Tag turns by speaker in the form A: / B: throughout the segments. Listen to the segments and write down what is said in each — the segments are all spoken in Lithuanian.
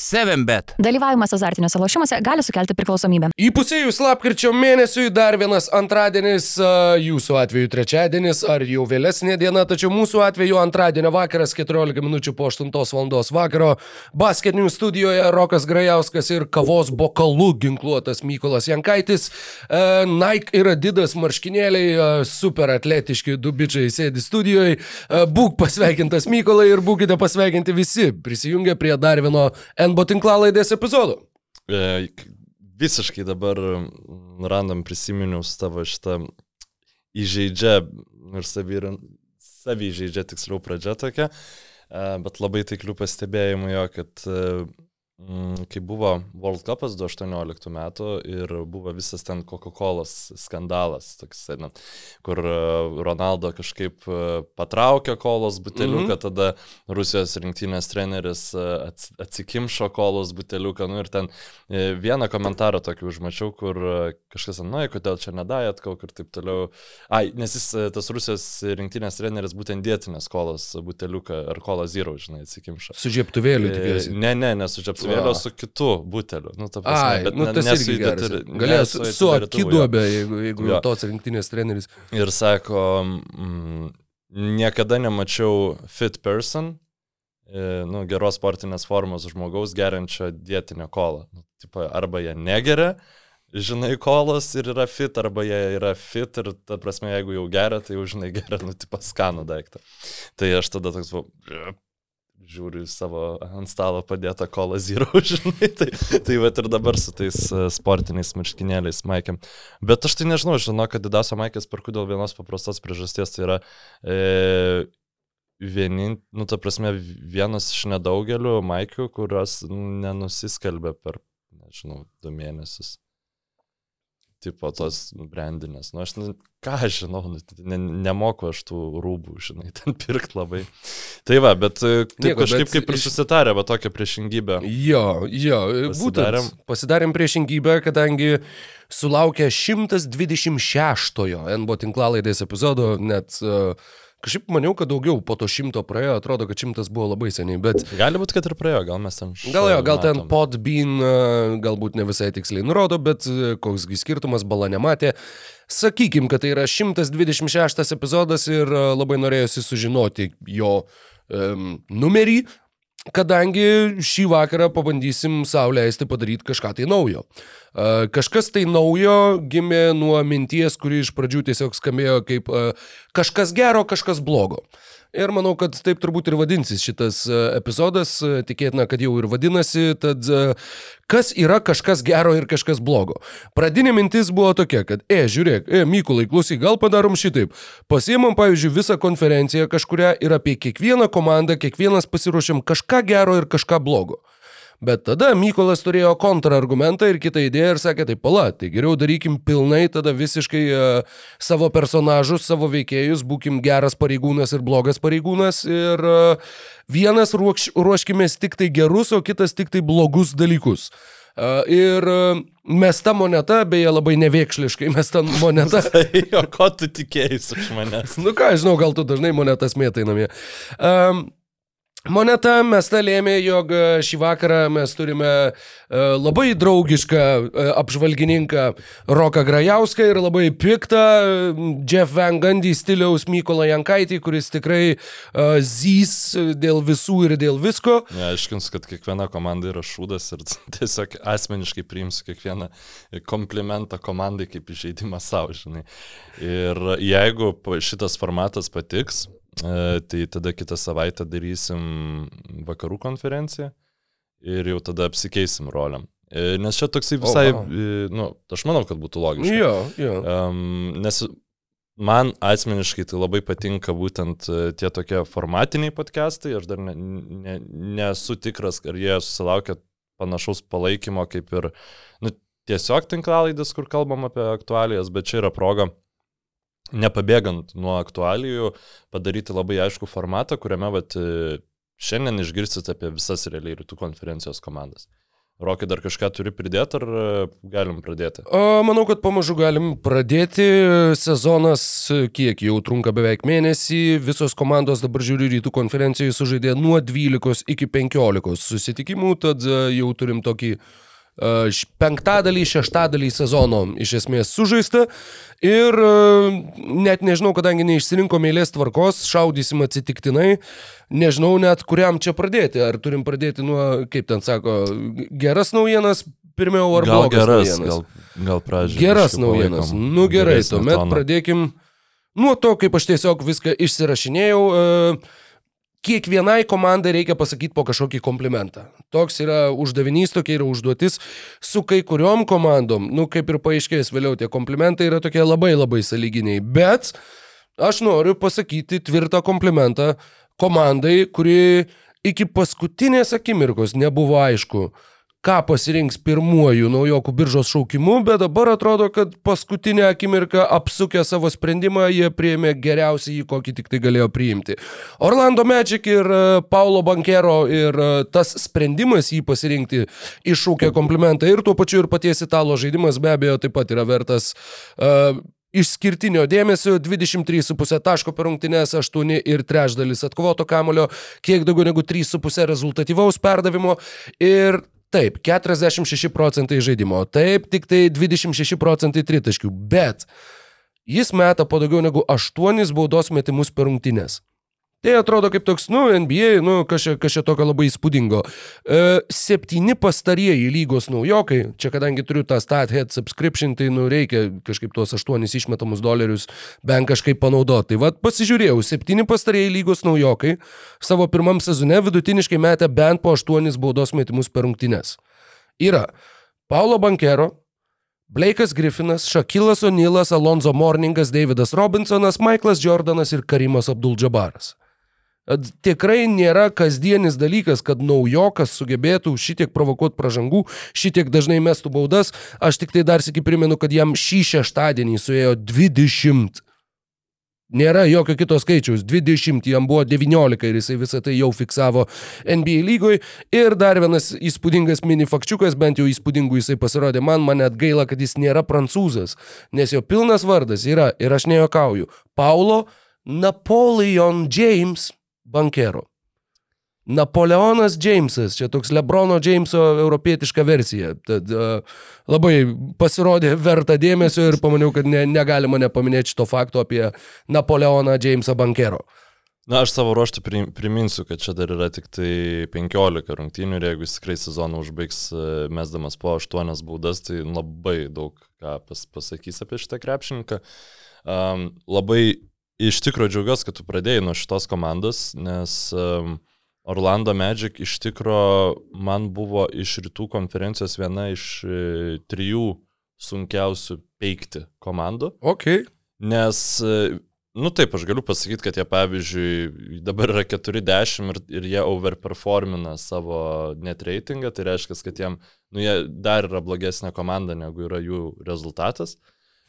A: 7bet.
B: Dalyvavimas azartiniuose lošimuose gali sukelti priklausomybę.
C: Įpusėjus lapkričio mėnesiui dar vienas antradienis, jūsų atveju trečiadienis ar jau vėlesnė diena, tačiau mūsų atveju antradienio vakaras 14 min. po 8 val. vakaro. Basketinių studijoje Rokas Grajauskas ir kavos bokalu ginkluotas Mykolas Jankaitis. A, Nike ir Adidas marškinėliai, a, super atletiški du bičiai sėdi studijoje. A, Būk pasveikintas Mykolai ir būkite pasveikinti visi. Prisijungę prie dar vieno NBO tinklalaidės epizodų.
D: E, visiškai dabar mm, random prisiminiau tavo šitą įžeidžia ir savy įžeidžia tiksliau pradžia tokia, e, bet labai taiklių pastebėjimų jo, kad e, kai buvo World Cupas 2018 metų ir buvo visas ten Coca-Cola skandalas, toks, na, kur e, Ronaldo kažkaip e, patraukė kolos buteliuką, mm -hmm. tada Rusijos rinktinės treneris e, ats- atsikimšo kolos buteliuką, nu ir ten vieną komentarą tokį užmačiau, kur kažkas, nu, kodėl čia nedajat, kauk ir taip toliau. Ai, nes jis, tas Rusijos rinktinės treneris būtent dėtinės kolos buteliuką ar kolą zero, žinai, atsikimšo.
C: Su žieptuvėliu tikiuosi.
D: Ne, ne, ne su žiapsuvėliu,
C: A.
D: o su kitu buteliu. Nu, ta
C: Ai,
D: bet
C: nu,
D: ne-
C: tas irgi geras. Galėjo su,
D: su
C: akiduobė, jeigu, jeigu jau tos rinktinės treneris.
D: Ir sako, mm, niekada nemačiau fit person, e, nu, geros sportinės formos žmogaus geriančio dietinio kolą. Nu, tipo, arba jie negeria, žinai, kolos ir yra fit, arba jie yra fit ir, ta prasme, jeigu jau geria, tai jau, žinai, geria, nu, tipo, skanų daiktą. Tai aš tada toks, va, žiūriu savo ant stalo padėtą kolą zero, žinai, tai, tai va ir dabar su tais e, sportiniais marškinėliais maikiam. Bet aš tai nežinau, žinau, kad Didaso maikės perku dėl vienos paprastos priežasties, tai yra e, vienin, nu, ta prasme, vienas iš nedaugelių maikių, kurios nenusiskelbė per, nežinau, du mėnesius. Tipo tos brandinės. Nu, aš, nu, ką aš žinau, nu, ne, nemoku aš tų rūbų, žinai, ten pirkt labai. Tai va, bet e, taip
C: Nieko,
D: kažkaip
C: bet
D: kaip ir susitarė, va tokia priešingybė.
C: Jo, jo,
D: Pasidarėm.
C: būtent pasidarėm priešingybę, kadangi sulaukė 126-ojo NBO tinklalaidės epizodo, net uh, kažkaip maniau, kad daugiau po to šimto praėjo, atrodo, kad šimtas buvo labai seniai, bet
D: Gali būti, kad ir praėjo, gal mes ten...
C: gal jo, gal ten podbean, uh, galbūt ne visai tiksliai nurodo, bet uh, koksgi skirtumas, bala nematė. Sakykim, kad tai yra 126 epizodas ir uh, labai norėjosi sužinoti jo um, numerį, kadangi šį vakarą pabandysim savo leisti padaryti kažką tai naujo. Kažkas tai naujo gimė nuo minties, kuri iš pradžių tiesiog skambėjo kaip kažkas gero, kažkas blogo. Ir manau, kad taip turbūt ir vadinsis šitas uh, epizodas, uh, tikėtina, kad jau ir vadinasi, tad uh, kas yra kažkas gero ir kažkas blogo. Pradinė mintis buvo tokia, kad, e, žiūrėk, e, Mykulai, klausyk, gal padarom šitaip. Pasiemam, pavyzdžiui, visą konferenciją kažkuria ir apie kiekvieną komandą, kiekvienas pasiruošim kažką gero ir kažką blogo. Bet tada Mykolas turėjo kontrargumentą ir kitą idėją ir sakė, tai pala, tai geriau darykim pilnai tada visiškai uh, savo personažus, savo veikėjus, būkim geras pareigūnas ir blogas pareigūnas ir uh, vienas ruoš, ruoškime tik tai gerus, o kitas tik tai blogus dalykus. Uh, ir uh, mesta moneta, beje, labai nevėkšliškai mesta moneta.
D: Tai, o ko tu tikėjai iš manęs?
C: Nu ką, žinau, gal tu dažnai monetas mėtai namie. Um, Moneta mesta lėmė, jog e, šį vakarą mes turime e, labai draugišką e, apžvalgininką Roką Grajauską ir labai piktą Jeff Van Gundy stiliaus Mykolą Jankaitį, kuris tikrai zys dėl visų ir dėl visko.
D: Ne, aiškins, kad kiekviena komanda yra šūdas ir tiesiog asmeniškai priimsiu kiekvieną komplimentą komandai kaip įžeidimą savo, žinai. Ir jeigu šitas formatas patiks, tai tada kitą savaitę darysim vakarų konferenciją ir jau tada apsikeisim roliam. E, Nes čia toksai visai,
C: O, aha.
D: e, nu, aš manau, kad būtų logiška.
C: Jo, jo.
D: Um, nes man asmeniškai tai labai patinka būtent e, tie tokie formatiniai podcastai, aš dar ne, ne, nesu tikras, ar jie susilaukia panašaus palaikymo kaip ir nu, tiesiog tinklalaidės, kur kalbam apie aktualijas, bet čia yra proga nepabėgant nuo aktualijų, padaryti labai aišku formatą, kuriame vat, e, šiandien išgirsit apie visas realiai rytų konferencijos komandas. Rokai dar kažką turi pridėti, ar e, galim pradėti?
C: A, Manau, kad pamažu galim pradėti. Sezonas kiek jau trunka beveik mėnesį. Visos komandos dabar žiūri rytų konferencijoje sužaidė nuo 12 iki 15 susitikimų, tad a, jau turim tokį š- penktadalį, šeštadalį sezono iš esmės sužaista. Ir a, net nežinau, kadangi neišsirinkom eilės tvarkos, šaudysim atsitiktinai. Nežinau net kuriam čia pradėti. Ar turim pradėti nuo, kaip ten sako, geras naujienas pirmiau ar
D: Gal
C: blogas
D: geras,
C: naujienas?
D: gal, gal pradžioje.
C: Geras naujienas. Nu gerai, tuomet pradėkim nuo to, kaip aš tiesiog viską išsirašinėjau. E, Kiekvienai komandai reikia pasakyti po kažkokį komplimentą. Toks yra uždavinys, tokia yra užduotis. Su kai kuriuom komandom, nu kaip ir paaiškės vėliau, tie komplimentai yra tokie labai labai saliginiai. Bet aš noriu pasakyti tvirtą komplimentą komandai, kuri iki paskutinės akimirkos nebuvo aišku, ką pasirinks pirmuoju naujokų biržos šaukimu, bet dabar atrodo, kad paskutinę akimirką apsukę savo sprendimą jie priėmė geriausiai, kokį tik tai galėjo priimti. Orlando Magic ir e, Paulo Bankero ir e, tas sprendimas jį pasirinkti iššūkė komplimentą ir tuo pačiu ir paties italo žaidimas be abejo taip pat yra vertas uh, Išskirtinio dėmesio 23,5 taško per rungtynės, 8 ir trečdalis atkovoto kamulio, kiek daugiau negu 3,5 rezultatyvaus perdavimo ir taip, 46 procentai žaidimo, taip, tik tai 26 procentai tritaškių, bet jis meta po daugiau negu 8 baudos metimus per rungtynės. Tai atrodo kaip toks, nu, NBA, nu, kažkaip kaž tokio labai įspūdingo. E, septyni pastarieji lygos naujokai, čia kadangi turiu tą StatHead subscription, tai, nu, reikia kažkaip tuos aštuonis išmetamus dolerius bent kažkaip panaudoti. Tai vad pasižiūrėjau, septyni pastarieji lygos naujokai savo pirmam sezone vidutiniškai metė bent po aštuonis baudos metimus per rungtynes. Yra Paulo Bankero, Blake'as Griffinas, Shakilas O'Neillas, Alonso Morningas, Davidas Robinsonas, Michaelas Jordanas ir Karimas Abdul-Jabbaras. At Tikrai nėra kasdienis dalykas, kad naujokas sugebėtų šitiek provokuoti pražangų, šitiek dažnai mestų baudas. Aš tik tai dar sėki primenu, kad jam šį šeštadienį suėjo 20. Nėra jokio kito skaičiaus. 20 jam buvo 19 ir jisai visą tai jau fiksavo NBA lygoj. Ir dar vienas įspūdingas mini fakčiukas, bent jau įspūdingų jisai pasirodė man, man net gaila, kad jis nėra prancūzas, nes jo pilnas vardas yra, ir aš nejuokauju, Paulo Napoleon James Bankero. Napoleonas Jamesas, čia toks Lebrono Jameso europietiška versija. Tad uh, labai pasirodė verta dėmesio ir pamaniau, kad ne, negalima nepaminėti šito fakto apie Napoleoną Jamesą Bankero.
D: Na, aš savo ruoštų pri- priminsiu, kad čia dar yra tik tai 15 rungtynių ir jeigu jis tikrai sezoną užbaigs e, mesdamas po 8 baudas, tai labai daug ką pas, pasakys apie šitą krepšininką. Um, labai iš tikrųjų džiaugiuosi, kad tu pradėjai nuo šitos komandos, nes um, Orlando Magic iš tikrųjų man buvo iš rytų konferencijos viena iš e, trijų sunkiausių peikti komandų.
C: Ok.
D: Nes, e, nu taip, aš galiu pasakyti, kad jie, pavyzdžiui, dabar yra 40 ir, ir jie overperformina savo net reitingą, tai reiškia, kad jiem, nu jie dar yra blogesnė komanda, negu yra jų rezultatas.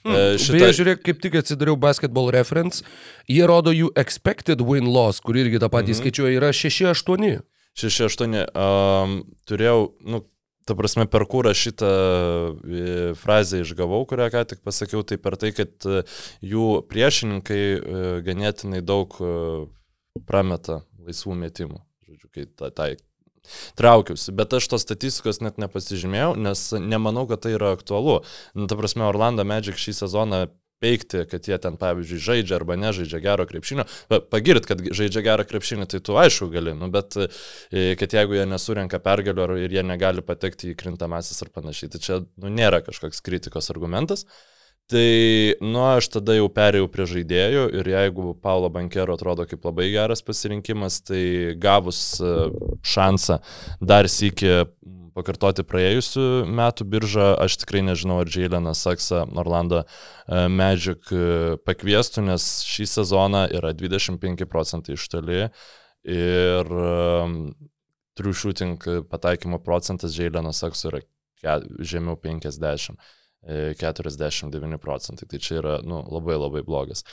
C: Hmm.
D: E,
C: Šita... Beje, žiūrėk, kaip tik atsidariau basketball reference, jie rodo jų expected win loss, kur irgi tą patį mhm. skaičiuoja, yra 6-8.
D: 6-8. Um, turėjau, nu, ta prasme, per kurą šitą e, frazę išgavau, kurią ką tik pasakiau, tai per tai, kad e, jų priešininkai ganėtinai daug prameta laisvų metimų. Žodžiu, kai ta, tai traukiausi, bet aš tos statistikos net nepasižymėjau, nes nemanau, kad tai yra aktualu. Nu, ta prasme, Orlando Magic šį sezoną peikti, kad jie ten, pavyzdžiui, žaidžia arba nežaidžia gero krepšinio. Pa- Pagirt, kad žaidžia gerą krepšinį, tai tu aišku gali, nu, bet e, kad jeigu jie nesurenka pergalių ir jie negali patekti į krintamasis ar panašiai, tai čia nu, nėra kažkoks kritikos argumentas. Tai, nu, aš tada jau perėjau prie žaidėjų ir jeigu Paulo Bankero atrodo kaip labai geras pasirinkimas, tai gavus e, šansą dar sėki pakartoti praėjusių metų biržą, aš tikrai nežinau, ar Jailenas Saksa Orlando e, Magic e, pakviestų, nes šį sezoną yra 25 procentai iš toli ir shooting pataikymo procentas Jaileno Sakso yra žemiau 50. E, 49 procentai. Tai čia yra nu, labai labai blogas.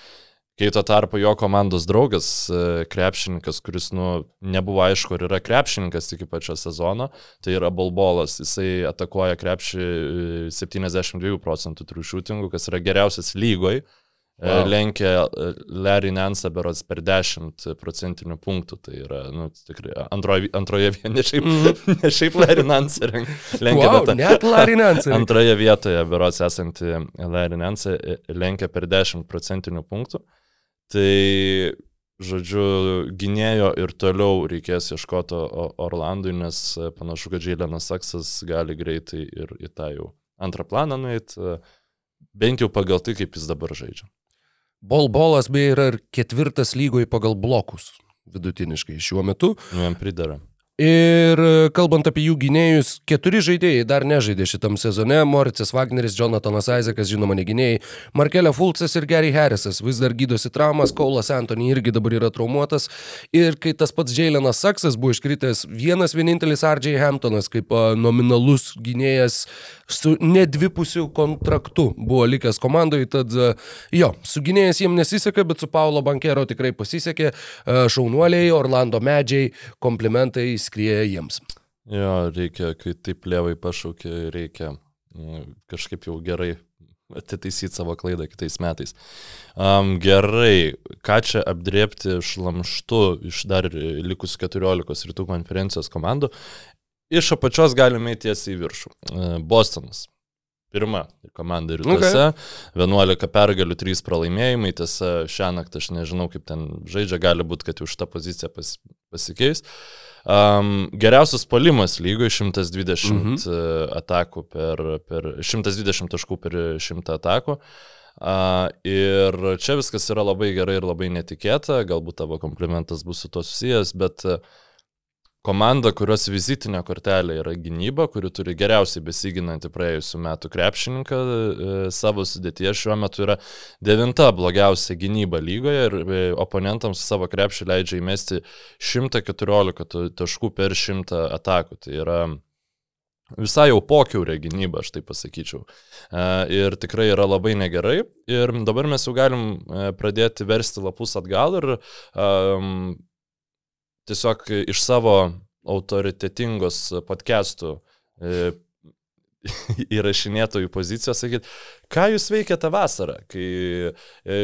D: Kai tuo tarpu jo komandos draugas, e, krepšininkas, kuris, nu, nebuvo aišku, ar yra krepšininkas iki pačio sezono, tai yra Balbolas. Jisai atakuoja krepšį e, 72 procentų triušūtingų, kas yra geriausias lygoj. Wow.
C: Wow.
D: Lenkia e, Larry Nansą berods per 10 procentinių punktų. Tai yra, nu, tikrai antroje, antroje vietoje, ne šiaip, ne šiaip Larry Nansą lenkia,
C: Wow,
D: bet
C: net Larinansai.
D: antroje vietoje berods esanti Larry Nansą lenkia per 10 procentinių punktų. Tai, žodžiu, gynėjo ir toliau reikės ieškoti Orlandui, nes e, panašu, kad Džiailenas Saksas gali greitai ir į tą jau antrą planą nueiti, bent jau pagal tai, kaip jis dabar žaidžia.
C: Bolbolas beje yra ir ketvirtas lygoje pagal blokus vidutiniškai šiuo metu.
D: Nu, jam pridara.
C: Ir e, kalbant apie jų gynėjus, keturi žaidėjai dar nežaidė šitam sezone. Moricas Wagneris, Jonathanas Isaacas, žinoma, ne gynėjai. Markelė Fulcas ir Gary Harrisas vis dar gydosi traumas, Kaulas Antony irgi dabar yra traumuotas. Ir kai tas pats Jailenas Saksas buvo iškritęs, vienas vienintelis RJ Hamptonas kaip nominalus gynėjas su nedvipusiu kontraktu buvo likęs komandoje. Tad a, jo, su gynėjas jiems nesiseka, bet su Paulo Bankero tikrai pasisekė. A, Šaunuoliai, Orlando medžiai, komplimentai skrieja jiems.
D: Jo, reikia, kai taip lievai pašaukė, reikia mm, kažkaip jau gerai atitaisyti savo klaidą kitais metais. Um, gerai, ką čia apdrėpti šlamštu iš dar likusių 14 rytų konferencijos komandų. Iš apačios galime tiesiai į viršų. E, Bostonas. Pirma komanda rytuose, okay. 11 pergalių, 3 pralaimėjimai, tiesa, šią naktį aš nežinau, kaip ten žaidžia, gali būti, kad jau šitą poziciją pas, pasikeis. Um, geriausias polimas lygoje 120 mhm. atakų per, per 120 taškų per 100 atakų. Uh, ir čia viskas yra labai gerai ir labai netikėta, galbūt tavo komplimentas bus su to susijęs, bet uh, komanda, kurios vizitinė kortelė yra gynyba, kuri turi geriausiai besiginantį praėjusiu metu krepšininką e, savo sudėtyje, šiuo metu yra devinta blogiausia gynyba lygoje ir e, oponentams savo krepšį leidžia įmesti 114 ta- taškų per 100 atakų. Tai yra visai jau pokiaurė gynyba, aš tai pasakyčiau. E, Ir tikrai yra labai negerai. Ir dabar mes jau galim pradėti versti lapus atgal ir um, tiesiog iš savo autoritetingos podcastų e, įrašinėtojų pozicijos sakyti, ką jūs veikiate vasarą, kai e,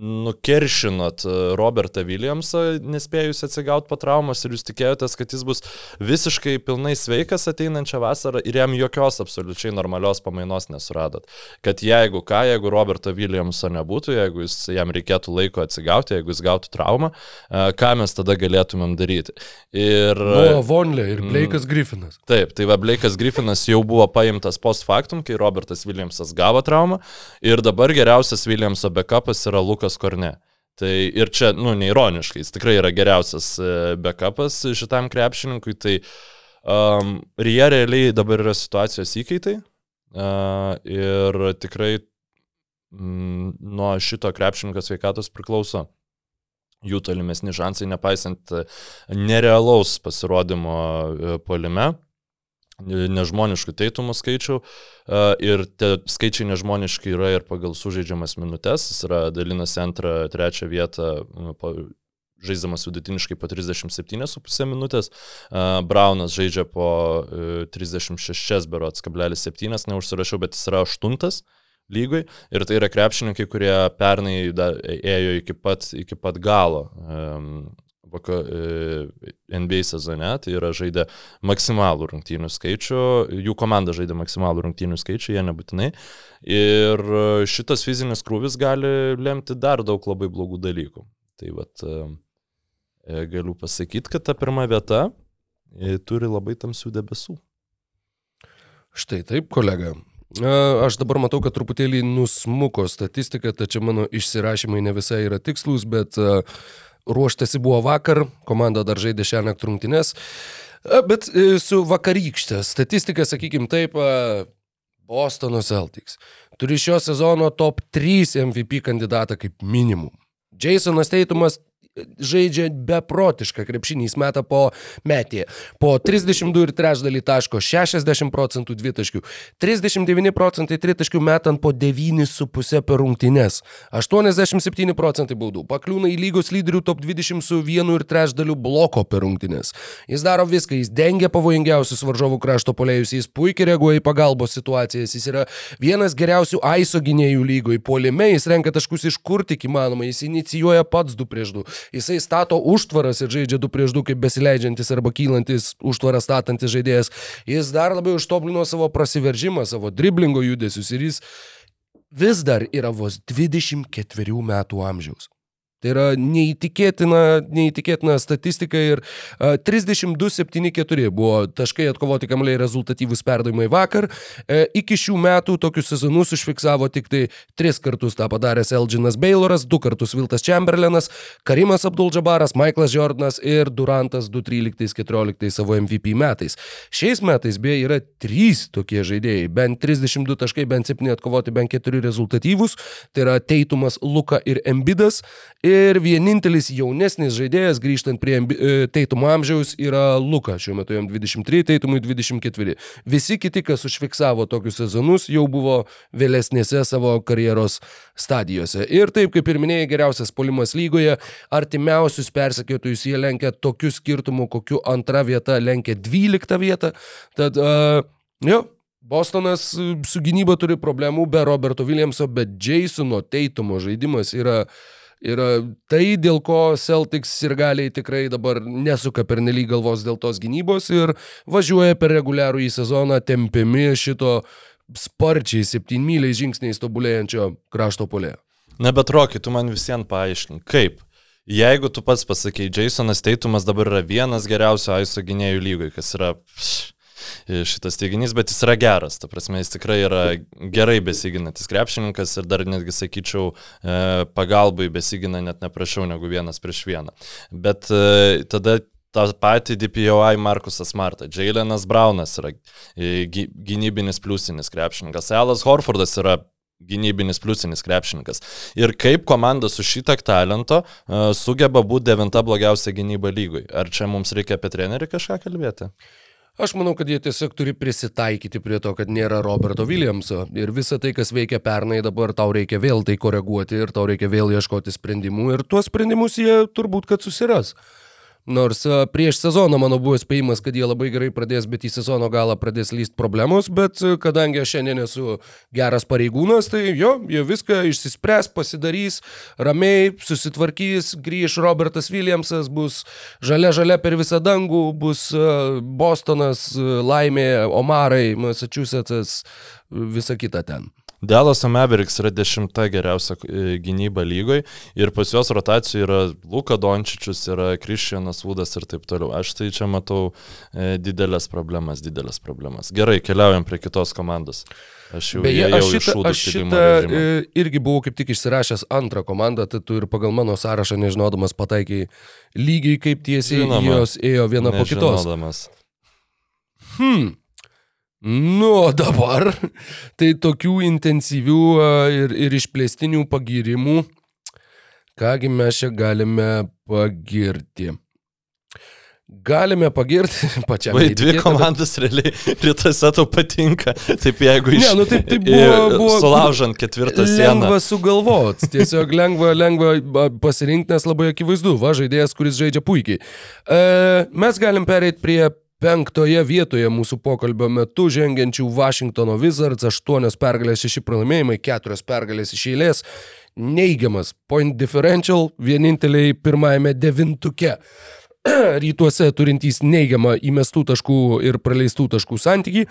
D: nukeršinot e, Robertą Williamsą, nespėjus atsigauti po traumos ir jūs tikėjotės, kad jis bus visiškai pilnai sveikas ateinančią vasarą ir jam jokios absoliučiai normalios pamainos nesuradot. Kad jeigu ką, jeigu Roberto Williamso nebūtų, jeigu jis, jam reikėtų laiko atsigauti, jeigu jis gautų traumą, e, ką mes tada galėtumėm daryti. Ir...
C: Noah Vonlė ir Blake'as Griffinas.
D: Taip, tai va Blake'as Griffinas jau buvo paimtas post factum, kai Robertas Williamsas gavo traumą ir dabar geriausias Williamso backupas yra Lukas Korne. Tai ir čia, nu, neironiškai, jis tikrai yra geriausias e, backupas šitam krepšininkui, tai um, ir jie realiai dabar yra situacijos įkaitai uh, ir tikrai mm, nuo šito krepšininko sveikatos priklauso jų tolimesni šansai, nepaisant e, nerealaus pasirodymo e, polime, nežmoniškų teitumų skaičių e, ir tie skaičiai nežmoniški yra ir pagal sužaidžiamas minutės, jis yra dalinasi antrą, trečią vietą e, po- žaidžiamas vidutiniškai po 37,5 minutės, e, Braunas žaidžia po e, 36 berots, kablelis 7, neužsirašiau, bet jis yra aštuntas lygoj ir tai yra krepšininkai, kurie pernai ėjo iki pat, iki pat galo vaka, e, NBA sezone, tai yra žaidė maksimalų rungtynių skaičių, jų komanda žaidė maksimalų rungtynių skaičių, jie nebūtinai. Ir šitas fizinis krūvis gali lemti dar daug labai blogų dalykų. Tai vat e, e, galiu pasakyti, kad ta pirma vieta turi labai tamsių debesų.
C: Štai taip, kolega. Aš dabar matau, kad truputėlį nusmuko statistika, tačiau mano išsirašymai ne visai yra tikslus, bet a, ruoštasi buvo vakar, komanda dar žaidė šią naktį rungtynes. A, Bet e, su vakarykštė statistika, sakykime taip, a, Bostono Celtics turi šio sezono top 3 MVP kandidatą kaip minimum. Jasonas Teitumas žaidžia beprotišką krepšinį, jis meta po metį, po 32 ir trečdalį taško, 60 procentų dvitaškių, 39 procentai tritaškių metant po 9,5 per rungtynes, 87 procentai baudų, pakliūna į lygos lyderių top 20 su vienu ir trečdaliu bloko per rungtynes. Jis daro viską, jis dengia pavojingiausius varžovų krašto polėjus, jis puikiai reaguoja į pagalbos situacijas, jis yra vienas geriausių AISO gynėjų lygoje, puolime jis renka taškus iš kur tik įmanoma, jis inicijuoja pats 2 prieš 2, jisai stato užtvaras ir žaidžia 2 prieš 2 kaip besileidžiantis arba kylantis užtvarą statantis žaidėjas, jis dar labiau ištoblino savo prasiveržimą, savo driblingo judesius ir jis vis dar yra vos 24 metų amžiaus. Tai yra neįtikėtina, neįtikėtina statistika ir uh, 32-7-4 buvo taškai atkovoti kamliai rezultatyvus perdavimai vakar. E, iki šių metų tokius sezonus užfiksavo tik tai tris kartus tą padaręs Elginas Bayloras, du kartus Viltas Chamberlainas, Karimas Abdul-Jabaras, Michaelas Jordanas ir Durantas 2013-2014 savo MVP metais. Šiais metais beje yra trys tokie žaidėjai, bent 32 taškai, bent 7 atkovoti, bent 4 rezultatyvus. Tai yra Teitumas, Luka ir Embidas. Ir vienintelis jaunesnis žaidėjas grįžtant prie e, Teitumo amžiaus yra Luka, šiuo metu jam 23, Teitumui 24. Visi kiti, kas užfiksavo tokius sezonus, jau buvo vėlesnėse savo karjeros stadijose. Ir taip, kaip ir minėjai, geriausias polimas lygoje, artimiausius persekiotojus jie lenkia tokiu skirtumu, kokiu antra vieta lenkia 12 vietą. Tad, uh, jo, Bostonas su gynyba turi problemų be Roberto Williamso, bet Jasono Teitumo žaidimas yra yra tai, dėl ko Celtics ir galiai tikrai dabar nesuka per nelyg galvos dėl tos gynybos ir važiuoja per reguliarų į sezoną tempiami šito sparčiai septynmyliais žingsniais tobulėjančio krašto polėjo.
D: Na bet Rokai, tu man visiems paaiškink, kaip? Jeigu tu pats pasakai, Jasonas Teitumas dabar yra vienas geriausių AISO gynėjų lygoj, kas yra pš, šitas teiginys, bet jis yra geras, ta prasme, jis tikrai yra gerai besiginantis krepšininkas ir dar netgi sakyčiau, e, pagalbai besigina net neprašiau negu vienas prieš vieną. Bet e, tada tą patį DPOI Markusas Marta. Jailenas Braunas yra e, gy- gynybinis pliusinis krepšininkas. Alas Horfordas yra gynybinis pliusinis krepšininkas. Ir kaip komanda su šitiek talento sugeba būti devinta blogiausia gynyba lygoj. Ar čia mums reikia apie trenerį kažką kalbėti?
C: Aš manau, kad jie tiesiog turi prisitaikyti prie to, kad nėra Roberto Williamso. Ir visa tai, kas veikia pernai, dabar tau reikia vėl tai koreguoti ir tau reikia vėl ieškoti sprendimų. Ir tuos sprendimus jie turbūt kad susiras. Nors a, prieš sezoną mano buvo spėjimas, kad jie labai gerai pradės, bet į sezono galą pradės lyst problemos, bet a, kadangi aš šiandien esu geras pareigūnas, tai jo, jie viską išsispręs, pasidarys, ramiai susitvarkys, grįž Robertas Williamsas, bus žalia žalia per visą dangų, bus a, Bostonas, laimė, Omarai, Massachusettsas, visa kita ten.
D: Delaso Mavericks yra dešimta geriausia e, gynyba lygoj ir pas juos rotacijų yra Luka Dončičius, yra Kristianas Vudas ir taip toliau. Aš tai čia matau e, didelės problemas, didelės problemas. Gerai, keliaujam prie kitos komandos. Aš jau
C: Beje,
D: įėjau
C: aš šitą, aš šitą e, irgi buvau kaip tik išsirašęs antrą komandą, tai tu ir pagal mano sąrašą nežinodamas pataikiai lygiai kaip tiesiai
D: Žinoma,
C: jos ėjo viena po kitos. Hmm. Nu, dabar tai tokių intensyvių ir, ir išplėstinių pagirimų, kągi mes čia galime pagirti. Galime pagirti pačiam.
D: Vai, dvi
C: neįtikėtina, bet-
D: komandas realiai rytuose tau patinka. Taip jeigu iš...
C: Ne, nu taip- taip buvo- buvo-
D: Sulaužant ketvirtą sieną.
C: Lengva sugalvot, tiesiog lengva, lengva pasirinkti, nes labai akivaizdu, va, žaidėjas, kuris žaidžia puikiai. E, mes galim pereiti prie penktoje vietoje mūsų pokalbio metu žengiančių Washingtono Wizards, aštuonios pergalės, šeši pralaimėjimai, keturios pergalės iš eilės, neigiamas point differential, vieninteliai pirmajame devintuke. Rytuose turintys neigiamą įmestų taškų ir praleistų taškų santykį,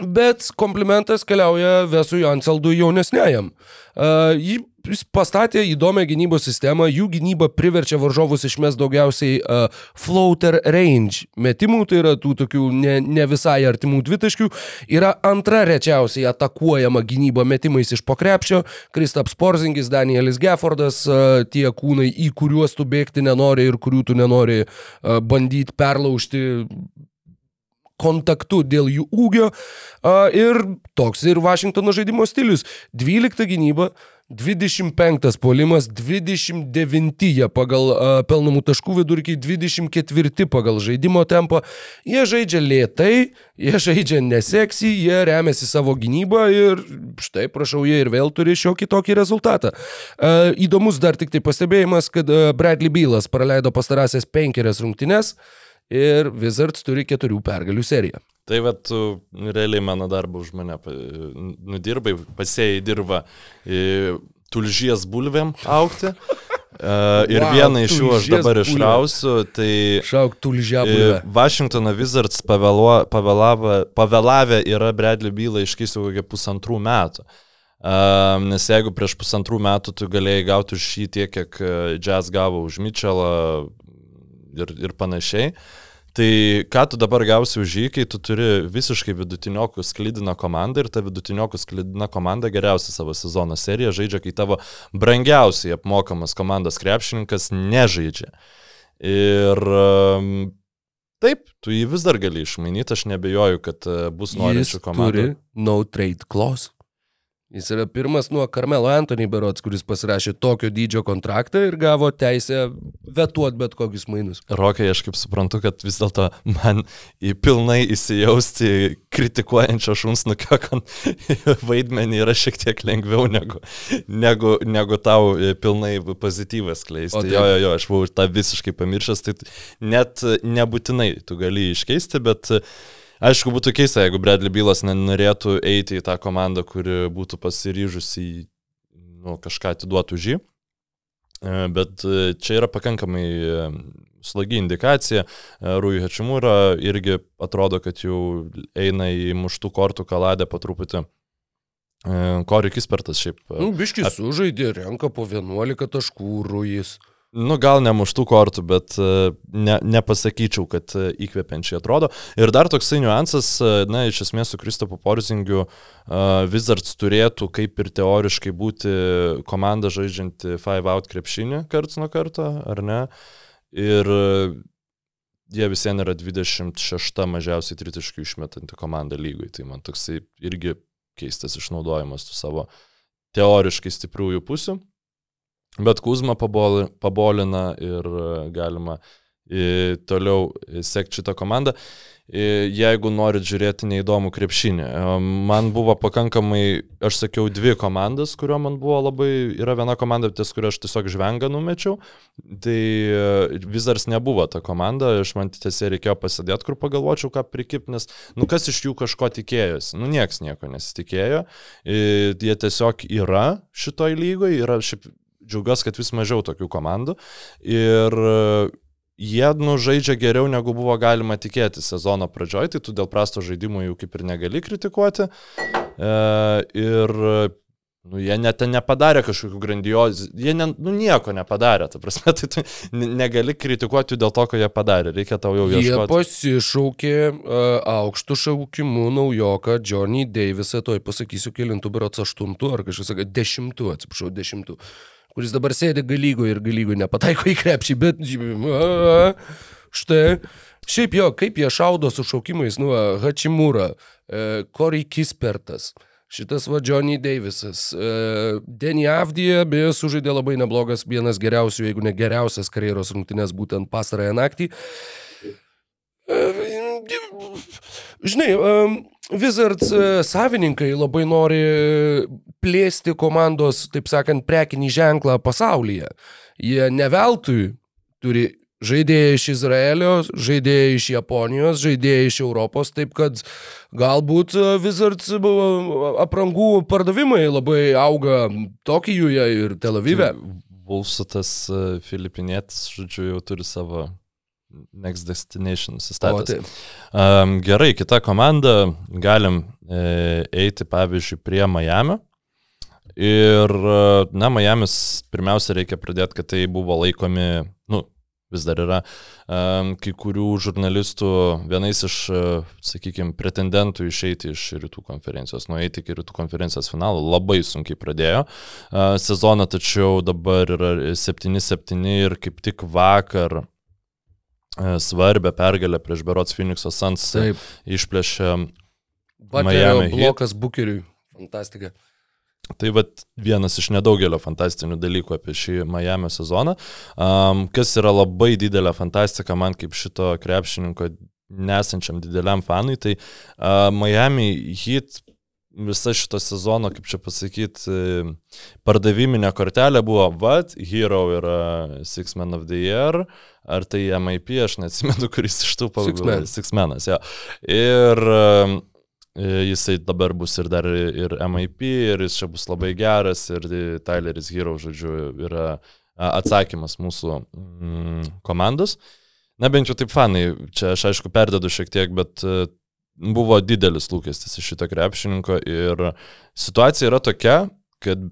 C: Bet komplimentas keliauja Vesui Anseldui jaunesniajam. Uh, jį jis pastatė įdomią gynybos sistemą, jų gynyba priverčia varžovus išmes daugiausiai uh, floater range metimų, tai yra tų tokių ne, ne visai artimų dvitaškių, yra antra rečiausiai atakuojama gynyba metimais iš pokrepšio, Kristaps Porzingis, Danielis Geffordas, uh, tie kūnai, į kuriuos tu bėgti nenori ir kurių tu nenori uh, bandyti perlaužti kontaktu dėl jų ūgio. Ir toks ir Vašingtono žaidimo stilius. 12 gynyba, 25 polimas, 29 jie pagal uh, pelnamų taškų vidurkį, 24 pagal žaidimo tempą. Jie žaidžia lėtai, jie žaidžia neseksy, jie remiasi savo gynybą ir štai, prašau, jie ir vėl turi šiokį tokį rezultatą. Uh, įdomus dar tik tai pastebėjimas, kad uh, Bradley Bylas praleido pastarąsias penkerias rungtynes ir Wizards turi keturių pergalių seriją.
D: Tai va, tu realiai mano darbą už mane nudirbai, pasėjai dirbą tulžies bulvėm aukti. Uh, ir
C: Wow,
D: vieną iš jų aš dabar
C: bulvė.
D: išrausiu, tai
C: Šauk tų
D: e,
C: lyžiavų.
D: Washingtono Wizards pavėlavę yra Bradley bylą iškeisiu kokią pusantrų metų. Um, nes jeigu prieš pusantrų metų tu galėjai gauti už šį tiek, kiek Jazz gavo už Mitchellą ir, ir panašiai, tai ką tu dabar gausi už jį, kai tu turi visiškai vidutiniokų sklidiną komandą ir ta vidutiniokų sklidina komanda geriausia savo sezono serija žaidžia, kai tavo brangiausiai apmokamas komandos krepšininkas nežaidžia. Ir um, taip, tu jį vis dar gali išmainyti, aš nebejoju, kad e, bus norinčių komandų.
C: turi no trade clause. Jis yra pirmas nuo Carmelo Anthony Berots, kuris pasirašė tokio dydžio kontraktą ir gavo teisę vetuoti bet kokius mainus.
D: Rokai, aš kaip suprantu, kad vis dėlto man į pilnai įsijausti kritikuojančio šunsnukio vaidmenį yra šiek tiek lengviau negu, negu, negu tau pilnai pozityvas
C: O
D: kleisti.
C: taip.
D: Jo, jo, jo, aš buvau tą visiškai pamiršęs, tai net nebūtinai tu gali iškeisti, bet e, aišku, būtų keista, jeigu Bradley Bylas nenorėtų eiti į tą komandą, kuri būtų pasiryžusi nu, kažką atiduoti už jį. E, Bet e, čia yra pakankamai e, slagi indikacija. Rui Hačimūra irgi atrodo, kad jau eina į muštų kortų kaladę po truputį. Kori Kispertas šiaip.
C: Nu, biškis sužaidė, renka po 11 taškų rujis.
D: Nu, gal ne muštų kortų, bet e, ne, nepasakyčiau, kad e, įkvepiančiai atrodo. Ir dar toksai niuansas, e, na, iš esmės su Kristopu Porzingiu Wizards turėtų kaip ir teoriškai būti komanda žaidžianti five out krepšinį karts nuo karto, ar ne? Ir jie visien yra 26 mažiausiai tritiškai išmetanti komanda lygui. Tai man toksai irgi keistas išnaudojimas tų savo teoriškai stipriųjų pusių. Bet Kuzma pabol, pabolina ir e, galima e, toliau e, sekti šitą komandą. Jeigu norit žiūrėti neįdomų krepšinį, man buvo pakankamai, aš sakiau, dvi komandas, kurio man buvo labai, yra viena komanda, ties kurio aš tiesiog žvengą numečiau, tai e, Wizards nebuvo ta komanda, aš man tiesiog reikėjo pasidėti, kur pagalvočiau, ką prikip, nes, nu kas iš jų kažko tikėjosi, nu nieks nieko nesitikėjo, jie tiesiog yra šitoj lygoje, yra šiaip džiaugiuosi, kad vis mažiau tokių komandų. Ir e, jie nu, žaidžia geriau, negu buvo galima tikėti sezono pradžioj, tai tu dėl prasto žaidimo jų kaip ir negali kritikuoti. E, ir nu, jie net nepadarė kažkokių grandiozų, jie ne, nu, nieko nepadarė, ta prasme, tai tu ne- negali kritikuoti dėl to, ko jie padarė, reikia tau jau
C: Jie
D: ieškoti.
C: pasišaukė uh, aukštų šaukimų naujoką Johnny Davisą, toj pasakysiu, kilintų berots aštuntų, ar kažkas sakė, dešimtų, atsiprašau, dešimtų, kuris dabar sėdi galygoje ir galygoje nepataiko į krepšį, bet štai. Šiaip jo, kaip jie šaudo su šaukimais, nu, Hačimūra, e, Corey Kispertas. Šitas va Johnny Davisas. E, Denny Avdija, beje, sužaidė labai neblogas, vienas geriausių, jeigu ne geriausias karjeros rungtynės būtent pastarąją naktį. E, Žinai, em, Wizards e, savininkai labai nori plėsti komandos, taip sakant, prekinį ženklą pasaulyje. Jie neveltui turi žaidėjai iš Izraelio, žaidėjai iš Japonijos, žaidėjai iš Europos, taip kad galbūt e, Wizards aprangų pardavimai labai auga Tokijuje ir Tel Avive.
D: Vulsutas e, filipinėtis, žodžiu, jau turi savo Next Destination nusistatęs. Um, gerai, kita komanda, galim e, eiti pavyzdžiui prie Miami. Ir, e, na, Miamis pirmiausia reikia pridėti, kad tai buvo laikomi, nu, vis dar yra, um, kai kurių žurnalistų vienais iš, sakykime, pretendentų išeiti iš rytų konferencijos, nueiti iki rytų konferencijos finalo, labai sunkiai pradėjo uh, sezoną, tačiau dabar yra 7-7 ir kaip tik vakar e, svarbę pergalę prieš Berots Phoenix'o Suns e,
C: Taip.
D: išplėšė
C: Butlerio blokas Bukeriui. Fantastika.
D: Tai vat vienas iš nedaugelio fantastinių dalykų apie šį Miami sezoną. Um, kas yra labai didelė fantastika man kaip šito krepšininko nesančiam dideliam fanui, tai uh, Miami Heat visa šito sezono, kaip čia pasakyti, pardaviminė kortelė buvo, what, Hero yra Six Men of the Year, ar tai MIP, aš neatsimenu, kuris iš tų
C: Men.
D: Six Menas, jo. Ir um, jisai dabar bus ir dar ir MIP, ir jis čia bus labai geras, ir Tyleris Hero, žodžiu, yra atsakymas mūsų mm, komandos. Na bent jau taip fanai, čia aš aišku perdedu šiek tiek, bet e, buvo didelis lūkestis iš šito krepšininko ir situacija yra tokia, kad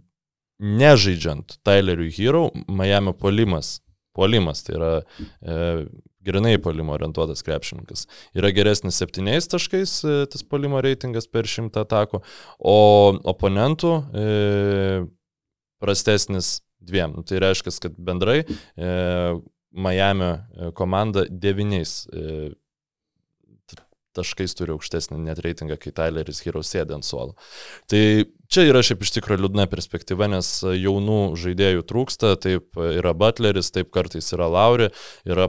D: nežaidžiant Tyleriui Hero, Miami polimas, polimas, tai yra e, grinai polimo orientuotas krepšininkas, yra geresnis septyniais taškais, e, tas polimo reitingas per šimtą atakų, o oponentų e, prastesnis dviem. Nu, tai reiškia, kad bendrai e, Miami e, komanda devyniais e, taškais turi aukštesnį net reitingą, kai Tyleris Hero sėdė ant suolo. Tai čia yra šiaip iš tikrųjų liūdna perspektyva, nes jaunų žaidėjų trūksta, taip yra Butleris, taip kartais yra Lauri, yra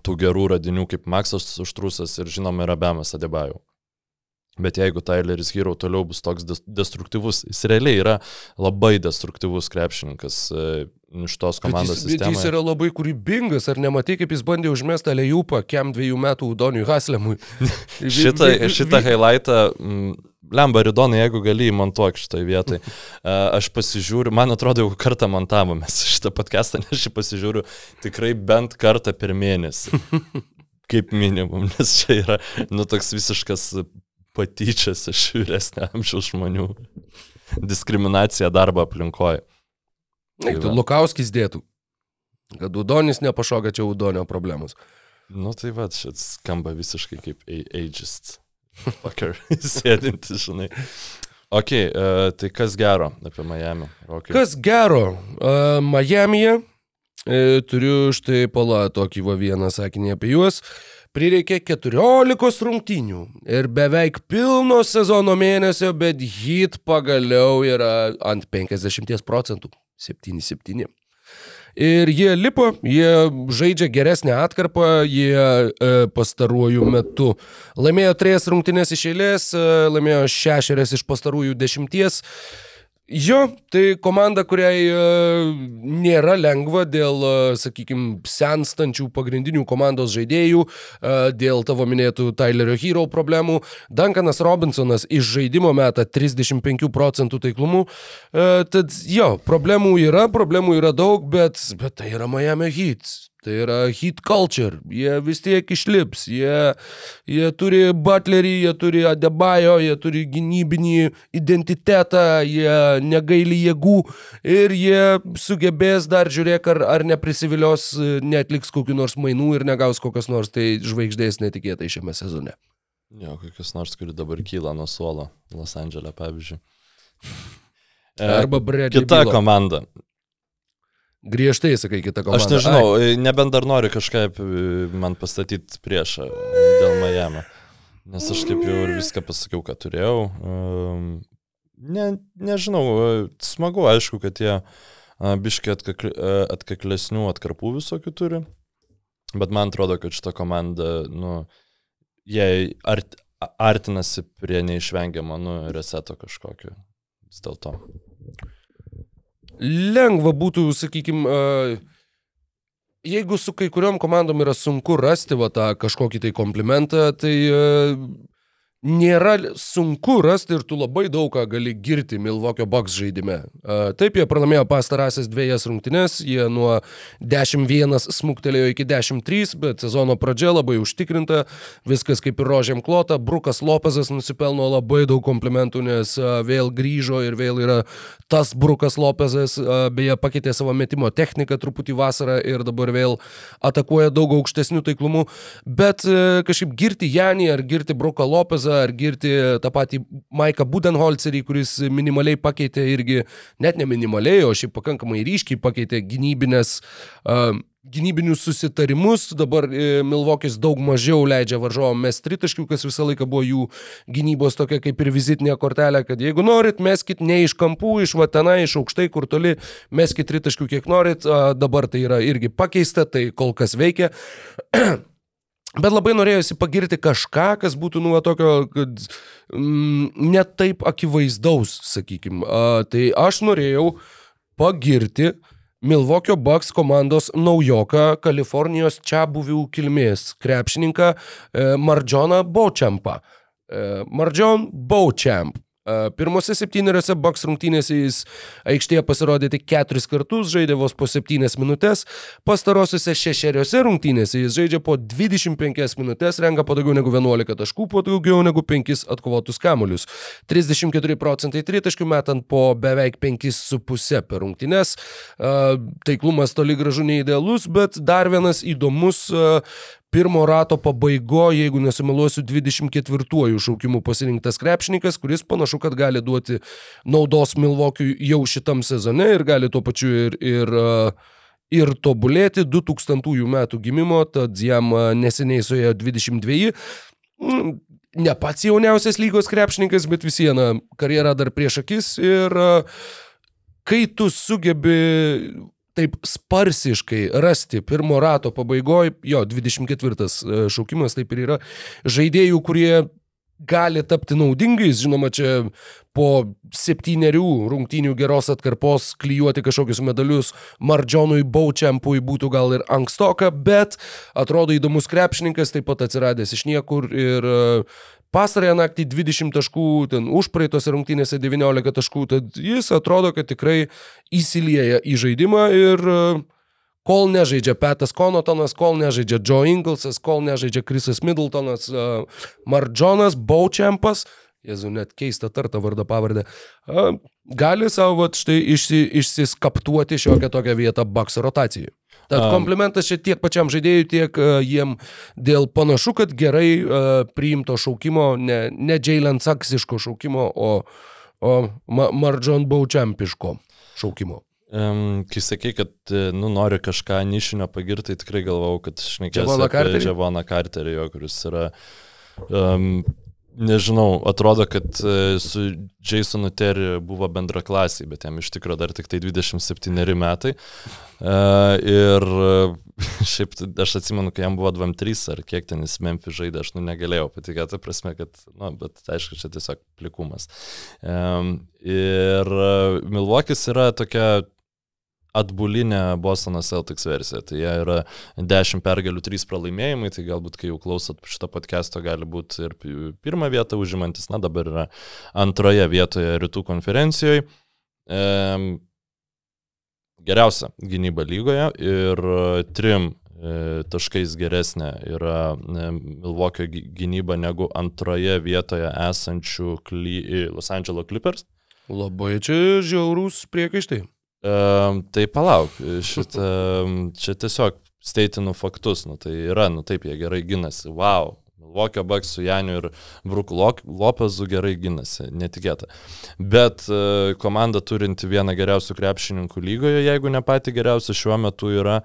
D: tų gerų radinių kaip Maksas Užtrusas ir žinoma yra Bemas Adebajau. Bet jeigu Tyleris Hero toliau bus toks destruktyvus, jis realiai yra labai destruktyvus krepšininkas e, iš tos komandos
C: bet jis, bet jis
D: sistemoje.
C: yra labai kūrybingas, ar nematai, kaip jis bandė užmesti Alejupą kem dviejų metų Udoniui Haslemui.
D: Šitą, šitą highlightą, mm, lemba Ridonai, jeigu gali įmontuok šitoje vietoje. Aš pasižiūriu, man atrodo, jau kartą montavome šitą podcastą, nes aš jį pasižiūriu tikrai bent kartą per mėnesį. Kaip minimum, nes čia yra, nu, toks visiškas patyčias iš vyresnio amžiaus žmonių. Diskriminacija darbo aplinkoje.
C: Tu Lukauskis dėtų. Kad Udonis nepašoka čia Udonio problemos.
D: Nu tai va, šit skamba visiškai kaip ageist. Fucker, sėdinti, žinai. Ok, uh, tai kas gero apie Miami? Okay.
C: Kas gero, uh, Miami'e, e, turiu štai pala tokį va vieną sakinį apie juos. Prireikė 14 rungtynių ir beveik pilno sezono mėnesio, bet hit pagaliau yra ant 50 procentų. 7-7. Ir jie lipo, jie žaidžia geresnę atkarpą, jie e, pastaruoju metu laimėjo trejas rungtynės iš eilės, e, laimėjo šešerias iš pastarųjų dešimties. Jo, tai komanda, kuriai e, nėra lengva dėl, sakykime, senstančių pagrindinių komandos žaidėjų, e, dėl tavo minėtų Tylerio Hero problemų. Duncanas Robinsonas iš žaidimo meta 35 procentų taiklumu. E, tad jo, problemų yra, problemų yra daug, bet, bet tai yra Miami Heat. Tai yra hit culture, jie vis tiek išlips, jie, jie turi butlerį, jie turi adebajo, jie turi gynybinį identitetą, jie negaili jėgų ir jie sugebės dar žiūrėk, ar, ar neprisivilios, netliks kokiu nors mainų ir negaus kokios nors tai žvaigždės netikėtai šiame sezone.
D: Jo, kokius nors, kuri dabar kyla nuo suolo, Los Andželė, pavyzdžiui. E,
C: Arba Bradley
D: Kita
C: Bealo.
D: komanda.
C: Griežtai sakai kitą komandą.
D: Aš nežinau, e, nebent dar nori kažkaip e, man pastatyti priešą dėl Miami. Nes aš taip jau ir viską pasakiau, ką turėjau. Ehm, Ne, nežinau, e, smagu, aišku, kad jie biški atkakli, atkaklesnių atkarpų visokių turi. Bet man atrodo, kad šita komanda, nu, jie art, artinasi prie neišvengiamo, nu, reseto kažkokio. Vis dėlto.
C: Lengva būtų, sakykime, jeigu su kai kuriuom komandom yra sunku rasti va, tą kažkokį tai komplimentą, tai e, nėra sunku rasti ir tu labai daug ką gali girti Milvokio Bucks žaidime. Taip, jie pralaimėjo pastarąsias dviejas rungtynes, jie nuo 10-1 smuktelėjo iki 10-3, bet sezono pradžia labai užtikrinta, viskas kaip ir rožėm klota, Brukas Lopezas nusipelno labai daug komplimentų, nes vėl grįžo ir vėl yra tas Brukas Lopezas, beje, pakeitė savo metimo techniką truputį vasarą ir dabar vėl atakuoja daug aukštesnių taiklumų, bet e, kažkaip girti Janį ar girti Bruką Lopezą ar girti tą patį Maiką Budenholzerį, kuris minimaliai pakeitė irgi, net ne minimaliai, o šiaip pakankamai ryškiai pakeitė gynybinės uh, gynybinius susitarimus, dabar e, Milvokis daug mažiau leidžia varžovom mes tritaškių, kas visą laiką buvo jų gynybos tokia kaip ir vizitinė kortelė, kad jeigu norit, meskit ne iš kampų, iš vatena, iš aukštai, kur toli, meskit tritaškių kiek norit, dabar tai yra irgi pakeista, tai kol kas veikia. Bet labai norėjusi pagirti kažką, kas būtų, nu, tokio, kad mm, net taip akivaizdaus, sakykime. Tai aš norėjau pagirti Milvokio Bucks komandos naujoką Kalifornijos čia buvių kilmės krepšininką e, Marjoną Beauchampą. E, Marjon Beauchamp. Pirmose septyneriose Bucks rungtynėse jis aikštėje pasirodė tik keturis kartus, žaidė vos po septynias minutės. Pastarosiuose šešeriose rungtynėse jis žaidžia po 25 minutės, renka po daugiau negu 11 taškų, po daugiau negu 5 atkovotus kamuolius. 34 procentai tritaškių metant po beveik 5,5 per rungtynes. E, Taiklumas toli gražu neidealus, bet dar vienas įdomus pirmo rato pabaigoje, jeigu nesumeluosiu, 24-ųjų šaukimų pasirinktas krepšininkas, kuris panašu, kad gali duoti naudos Milvokiui jau šitam sezone ir gali tuo pačiu ir, ir, e, ir tobulėti 2000 metų gimimo, tad jam e, neseniai suėjo 22. Mm, Ne pats jauniausias lygos krepšininkas, bet vis viena karjera dar prieš akis ir e, kai tu sugebi taip sparsiškai rasti pirmo rato pabaigoje, jo, 24 e, šaukimas taip ir yra, žaidėjų, kurie gali tapti naudingais, žinoma, čia po septyniarių rungtynių geros atkarpos klyjuoti kažkokius medalius Mardžonui Baučiampui būtų gal ir ankstoka, bet atrodo įdomus krepšininkas, taip pat atsiradęs iš niekur ir e, pastarąją naktį 20 taškų, ten užpraeitose rungtynėse 19 taškų, tad jis atrodo, kad tikrai įsilieja į žaidimą ir e, kol nežaidžia Petas Konotonas, kol nežaidžia Joe Inglesas, kol nežaidžia Chrisas Middletonas, e, Marjonas Baučiampas, Jėzu, net keista tarta vardą pavardę. A, Gali savo štai išsi, išsiskaptuoti šiokią tokią vietą Bucks rotacijai. Tad komplimentas čia tiek pačiam žaidėjui, tiek uh, jiem dėl panašu, kad gerai uh, priimto šaukimo, ne, ne Jalen Saksiško šaukimo, o, o Ma Marjon Baučiampiško šaukimo.
D: Um, kai sakai, kad e, nu, nori kažką nišinio pagirti, tai tikrai galvau, kad šnekėsiu apie? Džavoną Carterį, jo, kuris yra, um, nežinau, atrodo, kad e, su Jasonu Terry buvo bendra klasiai, bet jam iš tikrųjų dar tik tai 27 metai. Uh, ir e, šiaip aš atsimenu, kai jam buvo 23 ar kiek ten jis Memphis žaidė, aš nu negalėjau patikėti, prasme, kad, na, nu, bet aišku, čia tiesiog plikumas. Um, ir Milvokis yra tokia atbulinė Bostono Celtics versija. Tai jie yra 10 pergalių, 3 pralaimėjimai, tai galbūt kai jau klausot šitą podcast'o gali būti ir pi- pirmą vietą užimantis, na dabar yra antroje vietoje rytų konferencijoje. Ehm, geriausia gynyba lygoje ir e, trim e, taškais geresnė yra e, Milvokio gy- gynyba negu antroje vietoje esančių Los Angeles Clippers.
C: Labai čia žiaurūs priekaištai.
D: Um, tai palauk, šitą, čia tiesiog steitinu faktus, nu tai yra, nu taip, jie gerai ginasi, wow. Milvokio Bucks su Janiu ir Bruku Lopezu gerai ginasi, netikėta. Bet uh, komanda turinti vieną geriausių krepšininkų lygoje, jeigu ne pati geriausia šiuo metu yra.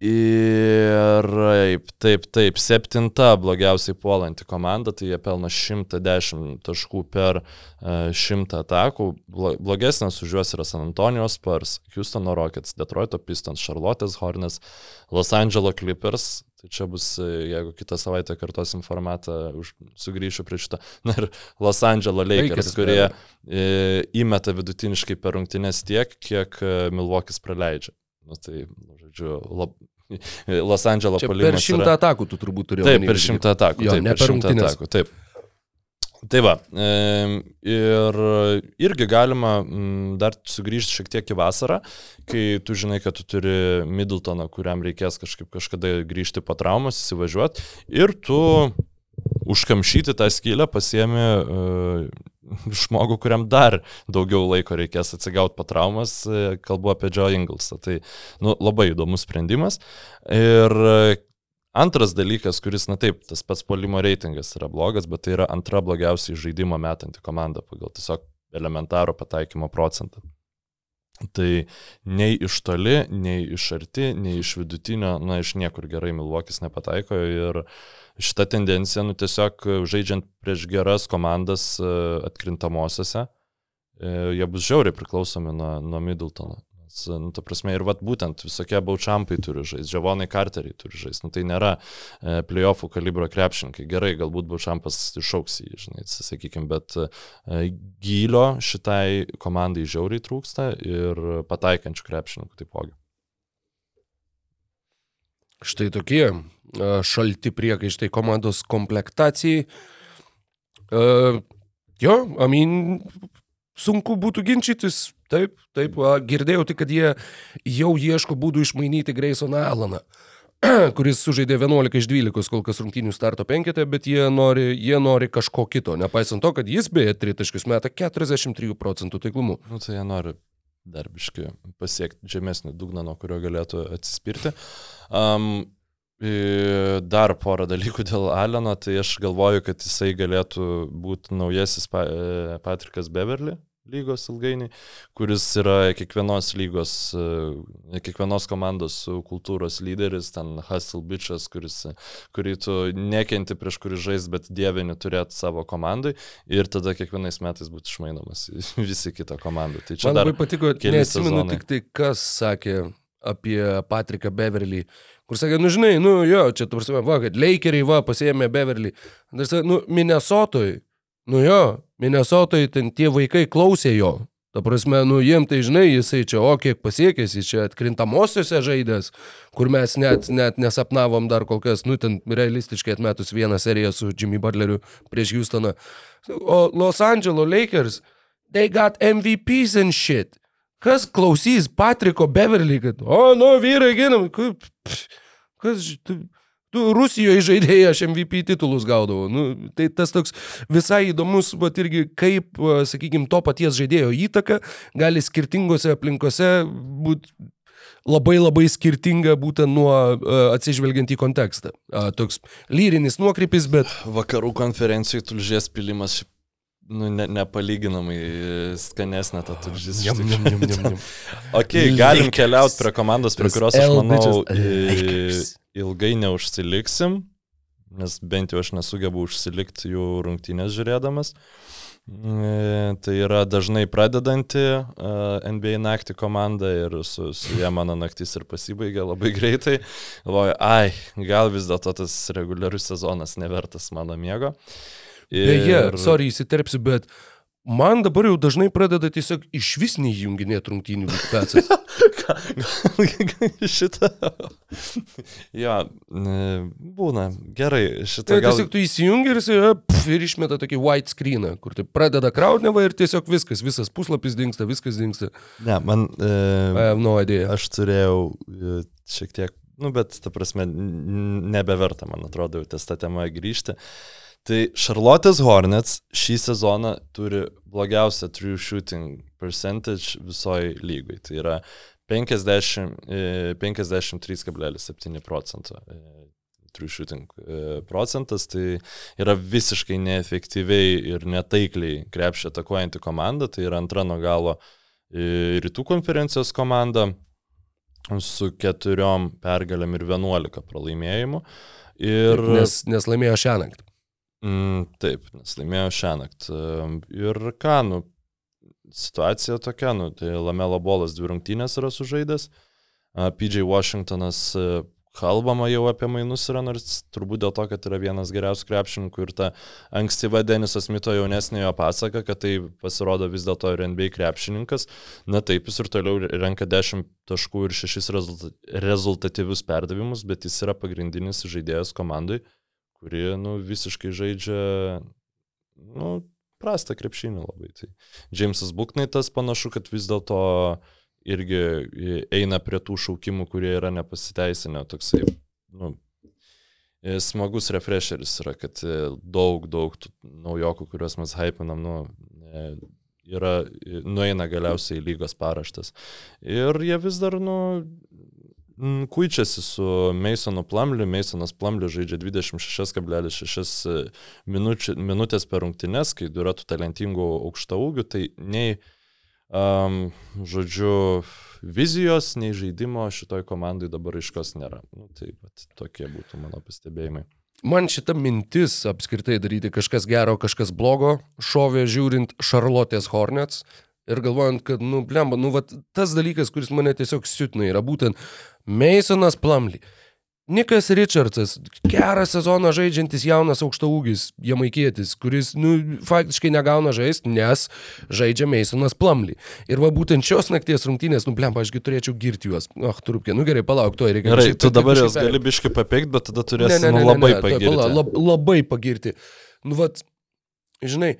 D: Ir taip, taip, taip, septinta blogiausiai puolanti komanda, tai jie pelno 110 taškų per uh, 100 atakų. Blo- Blogesnės už juos yra San Antonijos Spurs, Houstono Rockets, Detroito Pistons, Charlotte's Hornets, Los Angeles Clippers. Tai čia bus, e, jeigu kitą savaitę kartosim formatą, už, sugrįšiu prie šito. Na ir Los Angeles Lakers,
C: Lakers,
D: kurie e, įmeta vidutiniškai per rungtynes tiek, kiek e, Milvokis praleidžia. Nu, tai, nu, žodžiu, lab... Los Angeles
C: Čia per
D: puolimas
C: šimtą
D: yra...
C: atakų tu turbūt turi.
D: Taip, per šimtą atakų.
C: Jo,
D: taip,
C: ne
D: per šimtą atakų. Taip. Tai va, ir irgi galima dar sugrįžti šiek tiek į vasarą, kai tu žinai, kad tu turi Middletoną, kuriam reikės kažkaip kažkada grįžti po traumos, įsivažiuoti, ir tu užkamšyti tą skylę pasiemi uh, žmogų, kuriam dar daugiau laiko reikės atsigauti po traumas, e, kalbu apie Joe Inglesą. Tai nu, labai įdomus sprendimas. Ir e, Antras dalykas, kuris, na taip, tas pats polimo reitingas yra blogas, bet tai yra antra blogiausiai žaidimo metanti komanda pagal tiesiog elementarų pataikymo procentą. Tai nei iš toli, nei iš arti, nei iš vidutinio, na, iš niekur gerai Milvokis nepataiko ir šita tendencija, nu, tiesiog žaidžiant prieš geras komandas e, atkrintamosiose, e, jie bus žiauriai priklausomi nuo, nuo Middletono. Nu, ta prasme, ir vat būtent visokie baučiampai turi žaisti, Džavonai Carteriai turi žaisti. Nu, tai nėra e, playoffų kalibro krepšininkai. Gerai, galbūt baučiampas išauks jį, žinai, sakykime, bet e, gylio šitai komandai žiauriai trūksta ir pataikančių krepšininkų taipogi.
C: Štai tokie e, šalti priekaištai komandos komplektacijai. Uh, jo, amin, sunku būtų ginčytis. Taip, taip, girdėjau tik, kad jie jau ieško būdų išmainyti Graysoną Alaną, kuris sužaidė 11 iš 12 kol kas rungtynių starto penketę, bet jie nori, jie nori kažko kito, nepaisant to, kad jis beje tritaškius meta 43 procentų taiklumu.
D: Nu, tai jie nori darbiškai pasiekti žemesnį dugną, nuo kurio galėtų atsispirti. Um, Dar porą dalykų dėl Aleno, tai aš galvoju, kad jisai galėtų būti naujasis e, Patrikas Beverly lygos ilgainiui, kuris yra kiekvienos lygos, e, kiekvienos komandos kultūros lyderis, ten Hustle Bitchas, kuris, kurį tu nekenti prieš kurį žais, bet dievini turėti savo komandai ir tada kiekvienais metais būtų išmainomas visi kitą komandą. Tai
C: Man labai patiko, neatsimenu tik tai, kas sakė apie Patriką Beverly, kur sakė, nu žinai, nu jo, čia tu prasme, va, kad Lakeriai va pasėmė Beverly. Dar sakė, nu Minnesotoj, nu jo, Minnesotoj ten tie vaikai klausė jo. Ta prasme, nu jiem tai žinai, jisai čia, o kiek pasiekęs, jis čia atkrintamosiose žaidės, kur mes net, net nesapnavom dar kol kas, nu ten realistiškai atmetus vieną seriją su Jimmy Butleriu prieš Houstoną. O Los Angeles Lakers, they got MVPs and shit. Kas klausys Patriko Beverly, kad, o, nu, vyrai ginam, kaip, kas, tu, tu Rusijoje žaidėjai aš MVP titulus gaudavau. Nu, tai tas toks visai įdomus, bet irgi kaip, sakykime, to paties žaidėjo įtaka gali skirtingose aplinkose būti labai labai skirtinga būtent nuo atsižvelgiant į kontekstą. Toks lyrinis nuokrypis, bet...
D: Vakarų konferencijų tulžies pilimas nu, ne, nepalyginamai skanesnė ta tulžis.
C: Jam, jam, jam, jam, jam.
D: ok, galim keliauti prie komandos, prie kurios aš manau ilgai neužsiliksim, nes bent jau aš nesugebu užsilikti jų rungtynės žiūrėdamas. E, tai yra dažnai pradedanti uh, NBA naktį komanda ir su, su jie mano naktis ir pasibaigia labai greitai. Galvoju, ai, gal vis dėlto tas reguliarus sezonas nevertas mano miego.
C: Ir... Beje, sorry, įsiterpsiu, bet man dabar jau dažnai pradeda tiesiog iš vis neįjunginėti rungtynių pecas.
D: šitą. jo, būna. Gerai, šitą.
C: Tai gal... tiesiog tu įsijungi ir jis pf, ir išmeta tokį white screeną, kur tai pradeda kraudneva ir tiesiog viskas, visas puslapis dinksta, viskas dinksta.
D: Ne, man... E,
C: no idea.
D: Aš turėjau e, šiek tiek, nu bet, ta prasme, nebeverta, man atrodo, ties tą temą grįžti. Tai Charlotte's Hornets šį sezoną turi blogiausią true shooting percentage visoji lygoj. Tai yra 53,7 e, procento e, true shooting e, procentas, tai yra visiškai neefektyviai ir netaikliai krepšį atakuojanti komanda, tai yra antra nuo galo rytų konferencijos komanda su keturiom pergalėm ir 11 pralaimėjimų. Ir...
C: Taip, nes, nes laimėjo šią naktį.
D: Mm, taip, nes laimėjo šią naktį. Ir ką, nu, situacija tokia, nu, tai Lamelo bolas dvi rungtynės yra sužaidęs, PJ Washingtonas e, kalbama jau apie mainus yra, nors turbūt dėl to, kad yra vienas geriausių krepšininkų ir ta ankstyva Deniso Smito jaunesniojo pasaka, kad tai pasirodo vis dėlto ir NBA krepšininkas. Na taip, jis ir toliau renka 10 taškų ir 6 rezultatyvius perdavimus, bet jis yra pagrindinis žaidėjas komandai, kuri nu, visiškai žaidžia nu, prastą krepšinį labai. Tai Džeimsas Buknaitas panašu, kad vis dėlto irgi eina prie tų šaukimų, kurie yra nepasiteisinę. Toksai, nu, smagus refresheris yra, kad daug, daug tų naujokų, kuriuos mes hypinam, nu, yra, nueina galiausiai lygos paraštas. Ir jie vis dar, nu, kuičiasi su Masonu Plumliu. Masonas Plumliu žaidžia 26,6 minučių, minutės per rungtynes, kai yra tų talentingų aukšta ūgių, tai nei Um, žodžiu, vizijos, nei žaidimo šitoj komandai dabar iškos nėra. Nu, tai vat, tokie būtų mano pastebėjimai.
C: Man šita mintis apskritai daryti kažkas gero, kažkas blogo, šovė žiūrint Charlotte's Hornets ir galvojant, kad, nu, blemba, nu, vat, tas dalykas, kuris mane tiesiog siutina, yra būtent Masonas Plumly. Nikas Richardsas, geras sezoną žaidžiantis jaunas aukštaūgis, jamaikietis, kuris, nu, faktiškai negauna žaisti, nes žaidžia Masonas Plumly. Ir va būtent šios nakties rungtynės, nu, blemba, ašgi turėčiau girti juos. Ach, trupkė, nu gerai, palauk, to reikia.
D: Gerai, tu dabar
C: pereit.
D: gali biškai papėkti, bet tada
C: Ne,
D: turėsi
C: ne, ne,
D: nu,
C: ne,
D: labai
C: ne, tuoj,
D: pagirti.
C: pala, lab, labai pagirti. Nu, vat, žinai,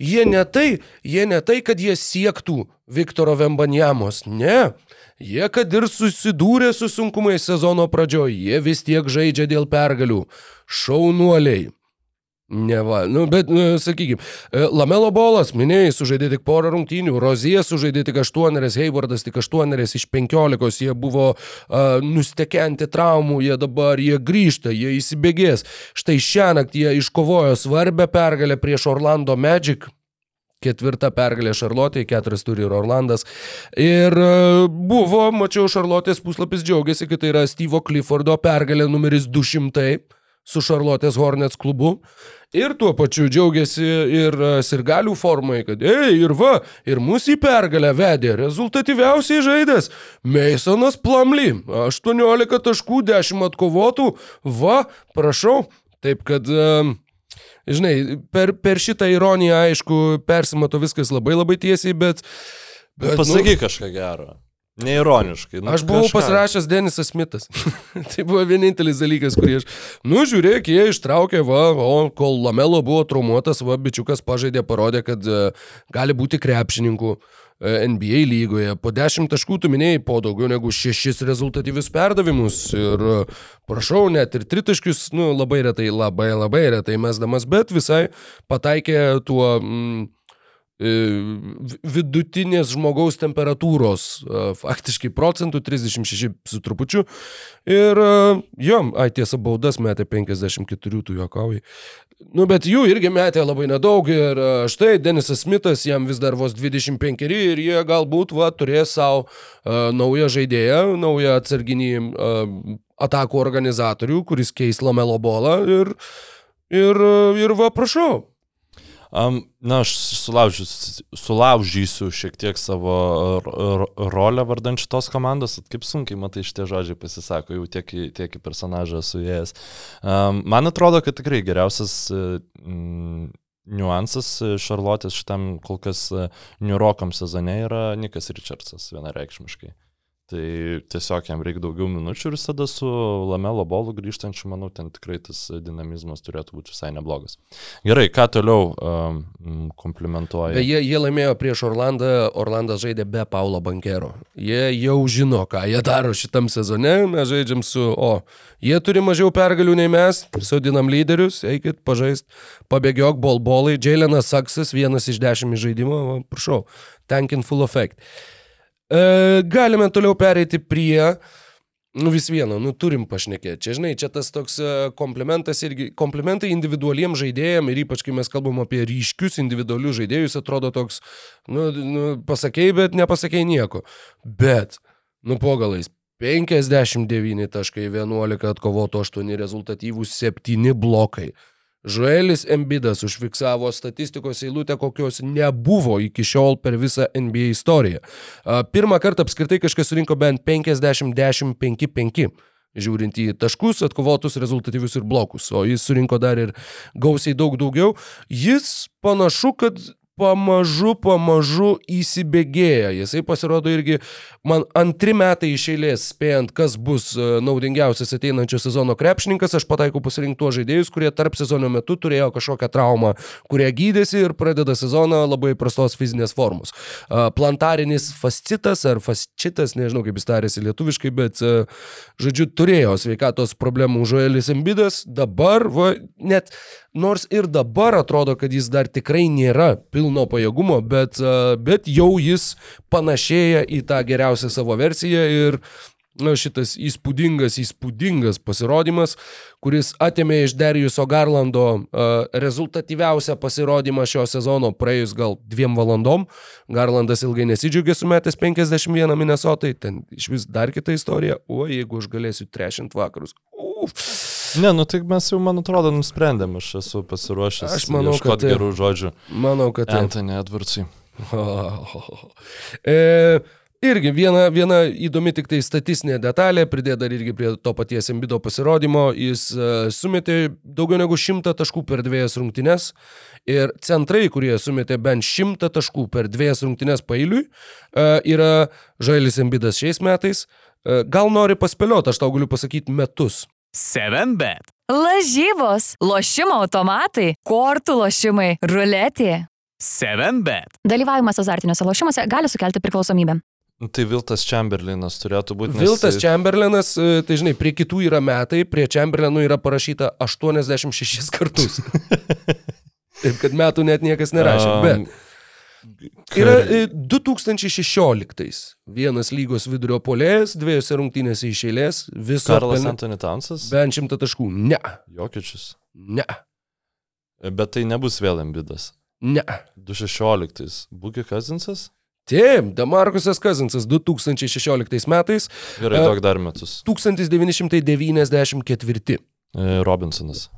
C: jie ne tai, jie ne tai, kad jie siektų Viktoro Vembanjamos, ne. Jie, kad ir susidūrė su sunkumais sezono pradžioje, jie vis tiek žaidžia dėl pergalių. Šaunuoliai. Ne va, nu, bet, nu, sakykime, Lamelo bolas, minėjai, sužaidė tik porą rungtynių, Rozija sužaidė tik aštuoneris, Heivardas tik aštuoneris iš penkiolikos, jie buvo uh, nustekenti traumų, jie dabar, jie grįžta, jie įsibėgės. Štai šią naktį jie iškovojo svarbę pergalę prieš Orlando Magic. Ketvirta pergalė Šarlotė, keturias turi ir Orlandas. Ir e, buvo, mačiau, Šarlotės puslapis džiaugiasi, kad tai yra Steve'o Cliffordo pergalė numeris 200 su Šarlotės Hornets klubu. Ir tuo pačiu džiaugiasi ir e, sirgalių formai, kad, ei, ir va, ir mūsų į pergalę vedė rezultatyviausiai žaidęs Masonas Plumly. 18 taškų, 10 atkovotų, va, prašau. Taip kad, e, žinai, per, per šitą ironiją, aišku, persimato viskas labai labai tiesiai, bet... bet nu,
D: Pasakyk kažką gero. Neironiškai. Nu,
C: Aš buvau
D: kažką.
C: pasirašęs Denisas Smithas. tai buvo vienintelis dalykas, kurį aš... Nu, žiūrėk, jie ištraukė, va, o kol Lamelo buvo traumuotas, va, bičiukas pažaidė, parodė, kad e, gali būti krepšininkų e, NBA lygoje. Po 10 taškų tu minėjai, po daugiau negu 6 rezultatyvius perdavimus. Ir e, prašau, net ir tritaškius, nu, labai retai, labai labai retai mesdamas, bet visai pataikė tuo... Mm, e, vidutinės žmogaus temperatūros, e, faktiškai procentų 36 su trupučiu. Ir e, jo, ai tiesa, baudas metė 54, tu juokauji. Nu, bet jų irgi metė labai nedaug ir e, štai Denisas Smithas, jam vis dar vos 25 ir jie galbūt va, turės savo uh, naują žaidėją, naują atsarginį uh, atakų organizatorių, kuris keis Lamelo bolą ir, ir, e, ir va, prašau.
D: Um, na, aš sulaužysiu, šiek tiek savo rolę vardant šitos komandos, Vat kaip sunkiai, matai, šitie žodžiai pasisako, jau tiek, į- tiek į personažą esu įėjęs. Um, man atrodo, kad tikrai geriausias mm, niuansas Šarlotės šitam kol kas e, niurokam sezone yra Nikas Richardsas vienareikšmiškai. Tai tiesiog jam reikia daugiau minučių ir tada su Lamelo bolu grįžtančiu, manau, ten tikrai tas dinamizmas turėtų būti visai neblogas. Gerai, ką toliau um, komplimentuoja?
C: Beje, jie laimėjo prieš Orlandą, Orlandas žaidė be Paulo Bankero. Jie jau žino, ką jie daro šitam sezone, mes žaidžiam su, o, jie turi mažiau pergalių nei mes, sodinam lyderius, eikit pažaist, pabėgiok bolbolai, Jailenas Saksas, vienas iš dešimt žaidimo, prašau, tankin full effect. E, galime toliau pereiti prie Nu vis viena, nu turim pašnekėti. Čia, žinai, čia tas toks komplimentas irgi, komplimentai individualiem žaidėjim ir ypač kai mes kalbam apie ryškius individualius žaidėjus, atrodo toks, nu, nu pasakėjai, bet nepasakėjai nieko. Bet, nu po galais, 59 taškai, 11 atkovoto 8 rezultatyvūs 7 blokai. Žuelis Embidas užfiksavo statistikos eilutę, kokios nebuvo iki šiol per visą NBA istoriją. Pirmą kartą apskritai kažkas surinko bent 50-10-5-5 žiūrint į taškus, atkovotus rezultatyvius ir blokus, o jis surinko dar ir gausiai daug daugiau. Jis panašu, kad pamažu, pamažu įsibėgėja. Jisai pasirodo irgi man antri metai iš eilės spėjant, kas bus e, naudingiausias ateinančio sezono krepšininkas, aš pataikau pasirinkti tuos žaidėjus, kurie tarp sezono metu turėjo kažkokią traumą, kurie gydėsi ir pradeda sezoną labai prastos fizinės formos. A, Plantarinis fascitas ar fascitas, nežinau kaip jis tarėsi lietuviškai, bet e, žodžiu, turėjo sveikatos problemų Žoelis Embidas, dabar, va, net nors ir dabar atrodo, kad jis dar tikrai nėra pilno pajėgumo, bet, e, bet jau jis panašėja į tą geriausią savo versiją ir na, šitas įspūdingas, įspūdingas pasirodymas, kuris atėmė iš Dariuso Garlando uh, rezultatyviausią pasirodymą šio sezono praėjus gal dviem valandom. Garlandas ilgai nesidžiaugė sumetęs 51 Minnesotai, ten iš vis dar kita istorija, o jeigu aš galėsiu trešint vakarus. Uf.
D: Ne, nu tai mes jau, man atrodo, nusprendėm, aš esu pasiruošęs.
C: Aš manau, kad taip.
D: gerų žodžių.
C: Manau, kad taip.
D: Anthony Edwardsui.
C: e, irgi viena, viena įdomi tik tai statistinė detalė, pridė dar irgi prie to paties Embido pasirodymo, jis e, sumetė daugiau negu šimtą taškų per dviejas rungtynes ir centrai, kurie sumetė bent šimtą taškų per dviejas rungtynes pailiui, e, yra Žailis Embidas šiais metais. E, gal nori paspėlioti, aš tau galiu pasakyti metus.
E: 7bet.
B: Lažybos, lošimo automatai, kortų lošimai, ruletė.
E: 7bet.
B: Dalyvavimas azartiniuose lošimuose gali sukelti priklausomybę.
D: Nu, Tai Viltas Chamberlainas turėtų būti. nes-
C: Viltas Chamberlainas, e, tai žinai, prie kitų yra metai, prie Chamberlainų yra parašyta 86 kartus. Taip, kad metų net niekas nerašė.
D: Am,
C: Bet yra e, 2016. Vienas lygos vidurio polėjas, dviejose rungtynėse iš eilės, viso
D: Karlas
C: pelnė
D: Anthony Townsas.
C: bent šimtą taškų. Ne,
D: Jokičius.
C: ne,
D: Bet tai nebus vėl Embidas.
C: ne.
D: 2016. Būki Kazinsas?
C: Taip, Damarkusas Kazinsas 2016 metais,
D: Gerai,
C: E,
D: daug dar metus.
C: 1994.
D: E, Robinsonas.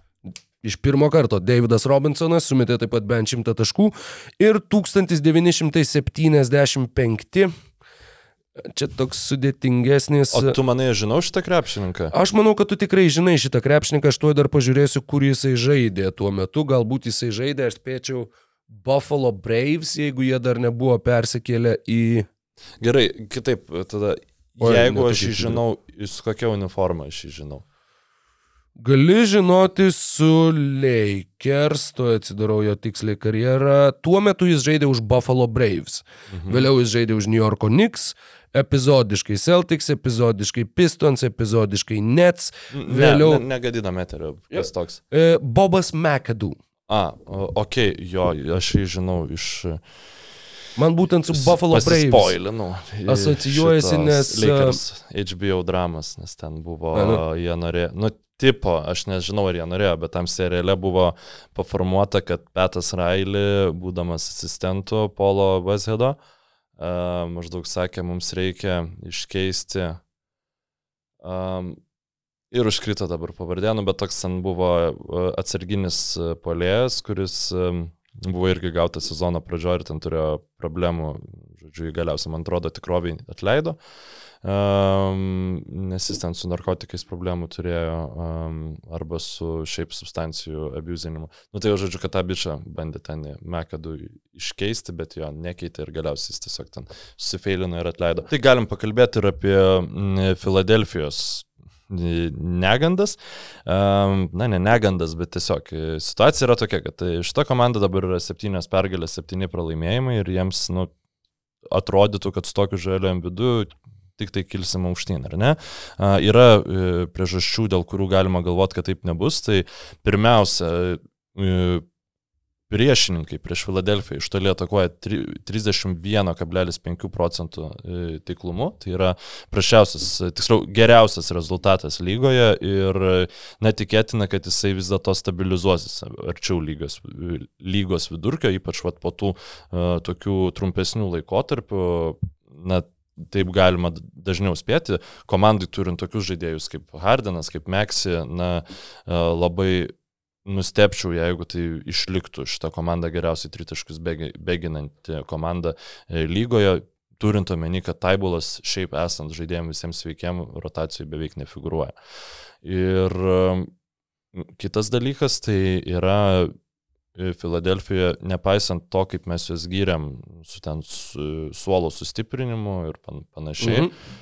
C: Iš pirmo karto Davidas Robinsonas sumetė taip pat bent 100 taškų ir 1975. Čia toks sudėtingesnis.
D: O tu manai, žinau šitą krepšininką?
C: Aš manau, kad tu tikrai žinai šitą krepšininką, aš tuo dar pažiūrėsiu, kur jisai žaidė tuo metu. Galbūt jisai žaidė, aš spėčiau, Buffalo Braves, jeigu jie dar nebuvo persikėlę į...
D: Gerai, kitaip, tada,
C: Oi,
D: jeigu aš jį žinau, su kokia uniforma aš jį žinau.
C: Gali žinoti su Lakers, to atsidarau jo tiksliai karjerą. Tuo metu jis žaidė už Buffalo Braves. Mhm. Vėliau jis žaidė už New Yorko Knicks, epizodiškai Celtics, epizodiškai Pistons, epizodiškai Nets. Vėliau
D: Ne, ne, negadinam eterio, kas toks.
C: e, Bobas McAdoo.
D: A, okei, okay, jo, aš jį žinau iš...
C: Man būtent su Buffalo Braves.
D: Paspoilinau.
C: Asocijuojasi, nes,
D: Lakers HBO dramas, nes ten buvo,
C: A, nu.
D: jie norėjo, nu, tipo, aš nežinau, ar jie norėjo, bet tam seriale buvo paformuota, kad Petas Raili, būdamas asistentu Polo Westhedo, uh, maždaug sakė, mums reikia iškeisti um, ir užkrito dabar pavardė, nu, bet toks ten buvo uh, atsarginis uh, polėjas, kuris um, buvo irgi gautas sezono pradžioje ir ten turėjo problemų, žodžiu, galiausiai, man atrodo, tikroviai atleido, um, nes jis ten su narkotikais problemų turėjo um, arba su šiaip substancijų abuzinimu. Nu tai jau žodžiu, kad tą bičią bandė ten Mekadų iškeisti, bet jo nekeitė ir galiausiai jis tiesiog ten susifeilino ir atleido. Tai galim pakalbėti ir apie mm, Filadelfijos negandas. Um, na, ne negandas, bet tiesiog e, situacija yra tokia, kad e, šita komanda dabar yra septynios pergalės, septyni pralaimėjimai ir jiems, nu, atrodytų, kad su tokiu žaliu vidu tik tai kilsim aukštyn, ar ne? A, yra e, priežasčių, dėl kurių galima galvoti, kad taip nebus. Tai pirmiausia, e, priešininkai prieš Filadelfiją iš toli atakuoja tri- 31,5 procentų e, taiklumu. Tai yra prašiausias, e, tiksliau, geriausias rezultatas lygoje ir e, netikėtina, kad jisai vis dėlto stabilizuosis arčiau lygos, lygos vidurkio, ypač vat, po tų uh, tokių trumpesnių laikotarpių. Na, taip galima dažniau spėti. Komandai turint tokius žaidėjus kaip Hardenas, kaip Meksi, na, e, labai nustepčiau, jeigu tai išliktų šitą komandą geriausiai tritaškus bėgi- bėginanti komanda e, lygoje, turint omeny, kad Taibulas šiaip esant žaidėjim visiems sveikiem rotacijai beveik nefiguruoja. Ir kitas dalykas tai yra Filadelfijoje, nepaisant to, kaip mes juos gyriam su ten su, suolo sustiprinimu ir pan, panašiai,
C: Mhm.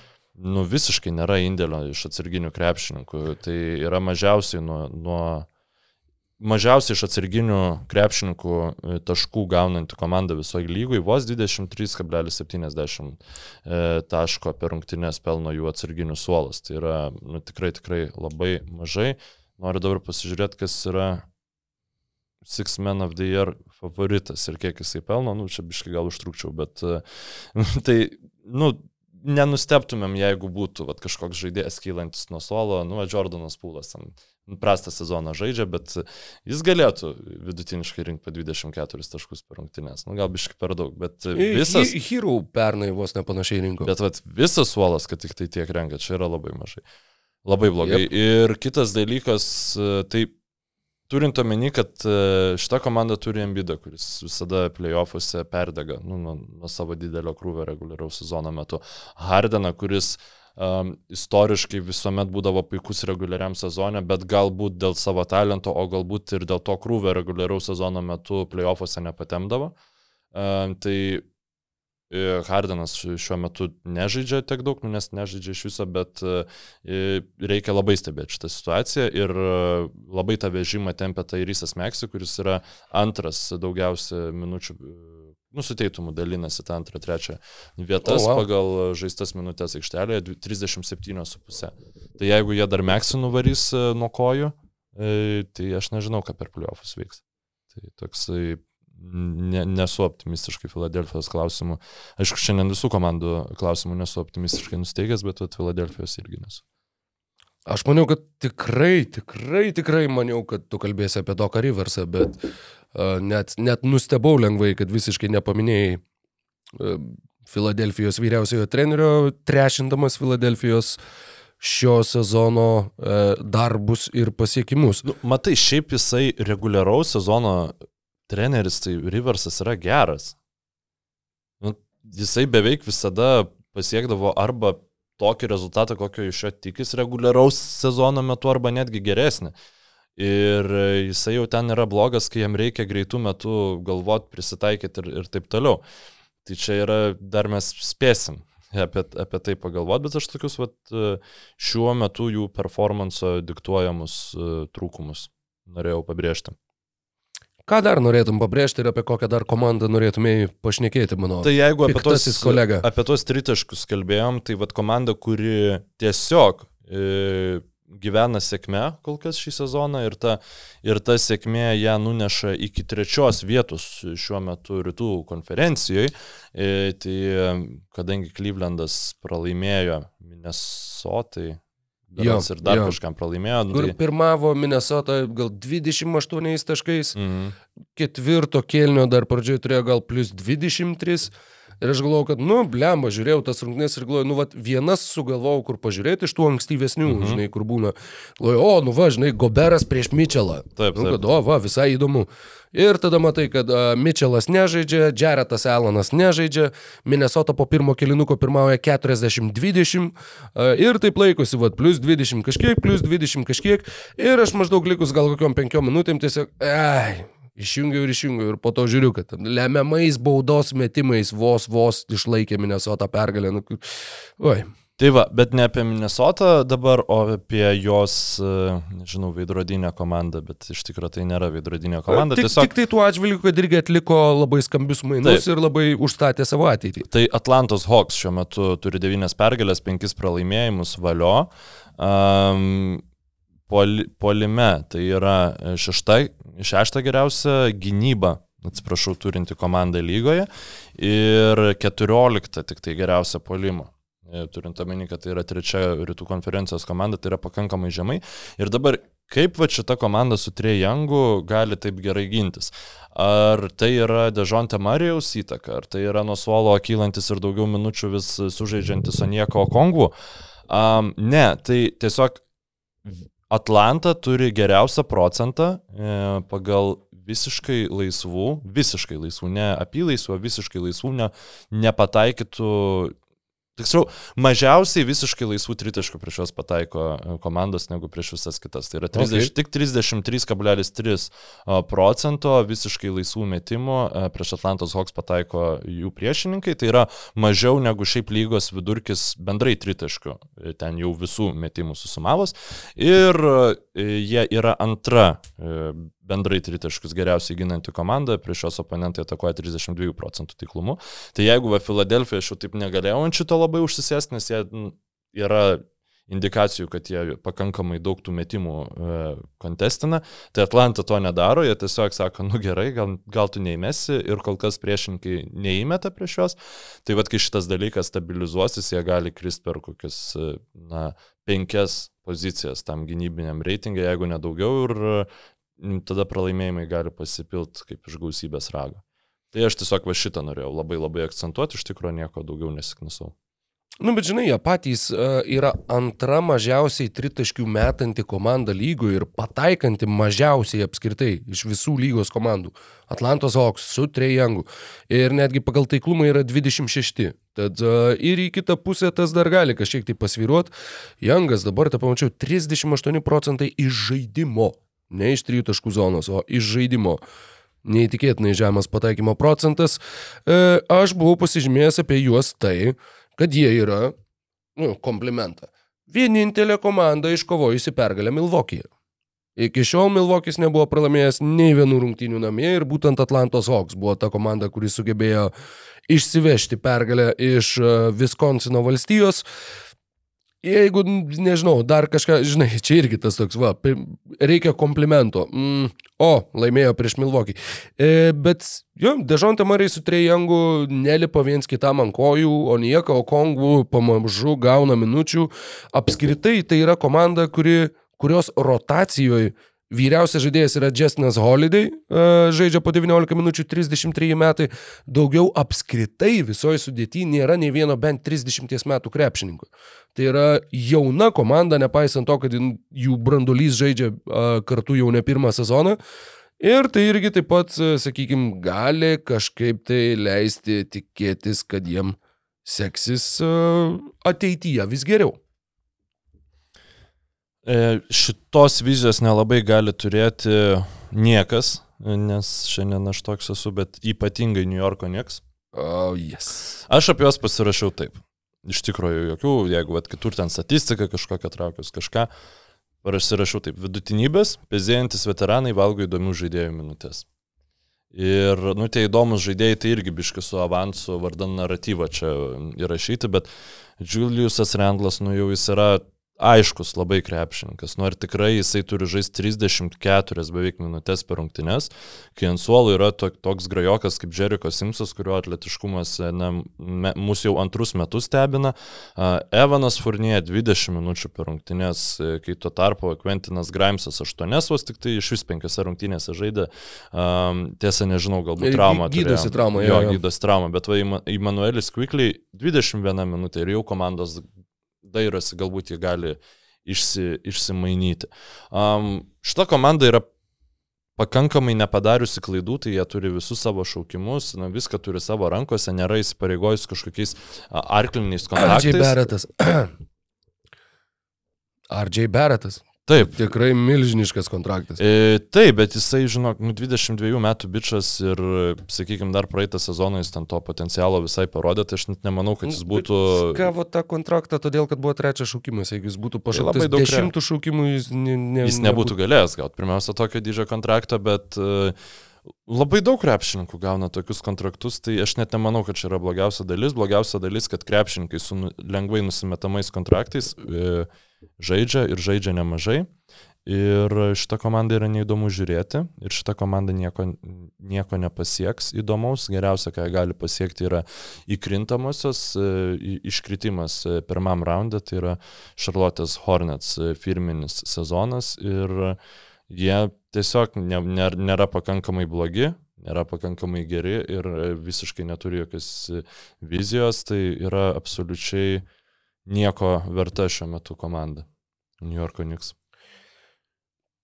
D: nu visiškai nėra indėlio iš atsarginių krepšininkų. Tai yra mažiausiai nuo, nuo mažiausiai iš atsarginių krepšininkų e, taškų gaunanti komanda visoje lygoje, vos 23,70 e, taško per rungtynės pelno jų atsarginių suolas. Tai yra nu, tikrai, tikrai labai mažai. Noriu dabar pasižiūrėti, kas yra Six Men of the Year favoritas ir kiek jisai pelno, nu čia biškai gal užtrukčiau, bet e, tai, nu, nenusteptumėm, jeigu būtų vat, kažkoks žaidėjas kylantis nuo suolo, nu, Jordanas Pūlas ten prastą sezoną žaidžia, bet jis galėtų vidutiniškai rinkti po 24 taškus per rungtynės. Nu, gal biškai per daug, bet visas...
C: Hy- Hero pernai vos nepanašiai rinko.
D: Bet vat, visas suolas, kad tik tai tiek renka, čia yra labai mažai. Labai blogai. Yep. Ir kitas dalykas, e, tai turint omeny, kad e, šita komanda turi ambidą, kuris visada playoffuose perdega nu, nuo, nuo savo didelio krūvio reguliaraus sezono metu. Hardeną, kuris um, istoriškai visuomet būdavo puikus reguliariam sezonė, bet galbūt dėl savo talento, o galbūt ir dėl to krūvio reguliaraus sezono metu playoffuose nepatemdavo. Um, tai Hardenas šiuo metu nežaidžia tiek daug, nu, nes nežaidžia iš viso, bet e, reikia labai stebėti šitą situaciją ir e, labai tą vežimą tempia Tairysas Meksi, kuris yra antras daugiausia minučių, e, nusiteitumų dalinasi tą antrą, trečią vietas oh,
C: wow.
D: pagal žaistas minutės aikštelėje dvi- 37,5. Tai jeigu jie dar Meksi nuvarys e, nuo kojų, e, tai aš nežinau, ką per pliuofus veiks. Tai toksai ne, nesu optimistiškai Filadelfijos klausimų. Aišku, šiandien visų komandų klausimų nesu optimistiškai nusteigęs, bet vat Filadelfijos irgi nesu.
C: Aš maniau, kad tikrai, tikrai, tikrai maniau, kad tu kalbėsi apie Doką Riversą, bet uh, net, net nustebau lengvai, kad visiškai nepaminėjai uh, Filadelfijos vyriausiojo trenerio, trešindamas Filadelfijos šio sezono uh, darbus ir pasiekimus.
D: Nu, matai, šiaip jisai reguliaraus sezono treneris, tai Riversas yra geras. Nu, jisai beveik visada pasiekdavo arba tokį rezultatą, kokio iš jo tikis reguliaraus sezono metu, arba netgi geresnį. Ir jisai jau ten yra blogas, kai jam reikia greitų metų galvot, prisitaikyti ir, ir taip toliau. Tai čia yra, dar mes spėsim apie, apie tai pagalvoti, bet aš tokius vat, šiuo metu jų performanso diktuojamus e, trūkumus norėjau pabrėžti.
C: Ką dar norėtum pabrėžti ir apie kokią dar komandą norėtumėjai pašnekėti, mano?
D: Tai jeigu apie tos,
C: kolega.
D: apie tos tritaškus kalbėjom, tai vad komanda, kuri tiesiog e, gyvena sėkme kol kas šį sezoną ir ta, ir ta sėkmė ją nuneša iki trečios vietos šiuo metu rytų konferencijoje. E, tai e, kadangi Klyvlendas pralaimėjo Minnesotai,
C: Jo,
D: berods ir dar
C: jo.
D: kažkam pralaimėjo. nu
C: Kur
D: Tai,
C: pirmavo Minnesota gal 28 taškais,
D: mm,
C: ketvirto kelnio dar pradžioje turėjo gal plus 23. Ir aš galvojau, kad, nu, blemba, žiūrėjau tas rungtynes ir galvojau, nu, vat, vienas sugalvojau, kur pažiūrėti iš tų ankstyvesnių, mhm. Žinai, kur būna. Galvojau, o, nu, va, žinai, Goberas prieš Mitchellą.
D: Taip,
C: Nu,
D: taip.
C: kad, o, va, visai įdomu. Ir tada matai, kad uh, Mitchellas nežaidžia, Jaretas Alanas nežaidžia, Minnesota po pirmo kilinuko pirmauja 40-20 uh, ir taip laikosi, va, plus 20 kažkiek, plus 20 kažkiek. Ir aš maždaug likus gal kokiom penkiom minutėm tiesiog, ai, Išjungiau ir išjungiau ir po to žiūriu, kad lemiamais baudos metimais vos vos išlaikė Minnesota pergalę. Nu, oi,
D: Tai va, bet ne apie Minnesotą dabar, o apie jos, e, nežinau, veidrodinę komandą, bet iš tikrųjų tai nėra veidrodinė komanda.
C: tik,
D: Tiesiog
C: tik tai tuo atžvilgiu, kad irgi atliko labai skambius mainus
D: Taip.
C: ir labai užstatė savo ateitį.
D: Tai Atlantos Hawks šiuo metu turi 9 pergalės, 5 pralaimėjimus valio. Um, polime tai yra šešta, šešta geriausia gynyba, atsiprašau, turinti komanda lygoje ir 14 tik tai geriausia polimo. E, Turint omeny, kad tai yra trečia rytų konferencijos komanda, tai yra pakankamai žemai. Ir dabar kaip va šita komanda su Trejangu gali taip gerai gintis? Ar tai yra Dežonte Marijaus įtaka, ar tai yra nuo suolo kylantis ir daugiau minučių vis sužaidžiantis Onieko Kongų? Um, ne, tai tiesiog Atlanta turi geriausią procentą e, pagal visiškai laisvų, visiškai laisvų, ne apylaisvų, visiškai laisvų, ne, nepataikytų Tiksliau, mažiausiai visiškai laisvų tritaškų prieš juos pataiko e, komandos negu prieš visas kitas. Tai yra 30,
C: Okay.
D: tik 33,3 a, procento visiškai laisvų metimų e, prieš Atlantos Hawks pataiko jų priešininkai. Tai yra mažiau negu šiaip lygos vidurkis bendrai tritaškų, e, ten jau visų metimų susumavus. Ir e, jie yra antra e, bendrai tritaškus geriausiai ginanti komanda, prieš šios oponentai atakuoja 32 procentų tiklumu. Tai jeigu va Filadelfija aš jau taip negalėjau ant šito labai užsisės, nes jie n, yra indikacijų, kad jie pakankamai daug tų metimų e, kontestina. Tai Atlanta to nedaro, jie tiesiog sako, nu gerai, gal, gal tu neįmesi ir kol kas priešininkai neįmeta prieš juos. Tai vad, kai šitas dalykas stabilizuosis, jie gali kristi per kokius, e, na, penkias pozicijas tam gynybiniam reitingai, jeigu nedaugiau, ir tada pralaimėjimai gali pasipilti kaip iš gausybės rago. Tai aš tiesiog va šitą norėjau labai labai akcentuoti, iš tikrųjų nieko daugiau nesiknusau.
C: Nu, bet žinai, jie patys uh, yra antra mažiausiai tritaškių metanti komanda lygoje ir pataikanti mažiausiai apskritai iš visų lygos komandų. Atlantos Hawks su Trejangu. Ir netgi pagal taiklumą yra 26. Tad uh, ir į kitą pusę tas dar gali kažkiek tai pasviruoti. Jangas dabar, tą pamačiau, 38 procentai iš žaidimo. Ne iš trijų taškų zonos, o iš žaidimo neįtikėtinai žemas pataikymo procentas, e, aš buvau pasižymėjęs apie juos tai, kad jie yra, nu, komplimentą. Vienintelė komanda iškovojusi pergalę Milvokyje. Iki šiol Milvokis nebuvo pralaimėjęs nei vienų rungtynių namie ir būtent Atlantos Hawks buvo ta komanda, kuri sugebėjo išsivežti pergalę iš Viskonsino valstijos. Jeigu, nežinau, dar kažką, žinai, čia irgi tas toks, va, reikia komplimento. Mm, o, laimėjo prieš Milvokį. E, bet, jo, Dežontė Mariai su Trejangu nelipa viens kitam ant kojų, o nieka, o Kongų pamažu gauna minučių. Apskritai tai yra komanda, kuri, kurios rotacijoje Vyriausias žaidėjas yra Justinas Holiday, žaidžia po 19 minučių 33 metai. Daugiau apskritai visoje sudėtyje nėra nei vieno bent 30 metų krepšininkų. Tai yra jauna komanda, nepaisant to, kad jų brandolys žaidžia kartu jau ne pirmą sezoną. Ir tai irgi taip pat, sakykime, gali kažkaip tai leisti tikėtis, kad jiem seksis ateityje vis geriau.
D: E, šitos vizijos nelabai gali turėti niekas, nes šiandien aš toks esu, bet ypatingai New Yorko nieks.
C: Oh, yes.
D: Aš apie juos pasirašiau taip. Iš tikrųjų, jokių, jeigu vat, kitur ten statistika kažkokia traukius kažką, pasirašiau taip. Vidutinybės, pezėjantis veteranai valgo įdomių žaidėjų minutės. Ir, nu, tie įdomus žaidėjai tai irgi biški su avansu vardan naratyvą čia įrašyti, bet Juliusas Randlas, nu, jau jis yra aiškus labai krepšininkas. Nu ar tikrai jisai turi žaisti 34 beveik minutės per rungtynes, kai ant suolo yra to, toks grajokas kaip Jeriko Simpsas, kurio atletiškumas na, me, mūsų jau antrus metus stebina. Evanas Furnie 20 minučių per rungtynės, kai tuo tarpu Quentinas Grimesas 8 vos tik tai iš vis 5 rungtynėse žaidė. Tiesa, nežinau, galbūt traumą.
C: Gydosi traumą,
D: jo. Jo, gydosi traumą, bet va, Immanuelis Quickly 21 minutė ir jau komandos dairosi, galbūt jie gali išsi, išsimainyti. Um, šita komanda yra pakankamai nepadariusi klaidų, tai jie turi visus savo šaukimus, na, viską turi savo rankose, nėra įsipareigojus kažkokiais arkliniais kontraktais.
C: RJ Beretas. RJ Beretas.
D: Taip.
C: Tikrai milžiniškas kontraktas.
D: E, taip, bet jisai, žinok, nu, 22 metų bičias ir, sakykime, dar praeitą sezoną jis ten to potencialo visai parodė, tai aš net nemanau, kad jis būtų...
C: Gavo tą kontraktą todėl, kad buvo trečias šaukimas. Jeigu jis būtų pašauktas
D: labai daug
C: dešimtų šaukimų, jis, ne, ne,
D: jis nebūtų galėjęs gauti pirmiausia tokio dydžio kontraktą, bet uh, Labai daug krepšininkų gauna tokius kontraktus, tai aš net nemanau, kad čia yra blogiausia dalis. Blogiausia dalis, kad krepšininkai su nu- lengvai nusimetamais kontraktais e, žaidžia ir žaidžia nemažai. Ir šitą komandą yra neįdomu žiūrėti ir šitą komandą nieko, nieko nepasieks įdomaus. Geriausia, ką gali pasiekti, yra įkrintamosios, e, iškritimas e, pirmam raundą, tai yra Charlotte's Hornets e, firminis sezonas ir jie tiesiog nėra pakankamai blogi, nėra pakankamai geri ir visiškai neturi jokios vizijos, tai yra absoliučiai nieko verta šiuo metu komanda. New Yorko Knicks.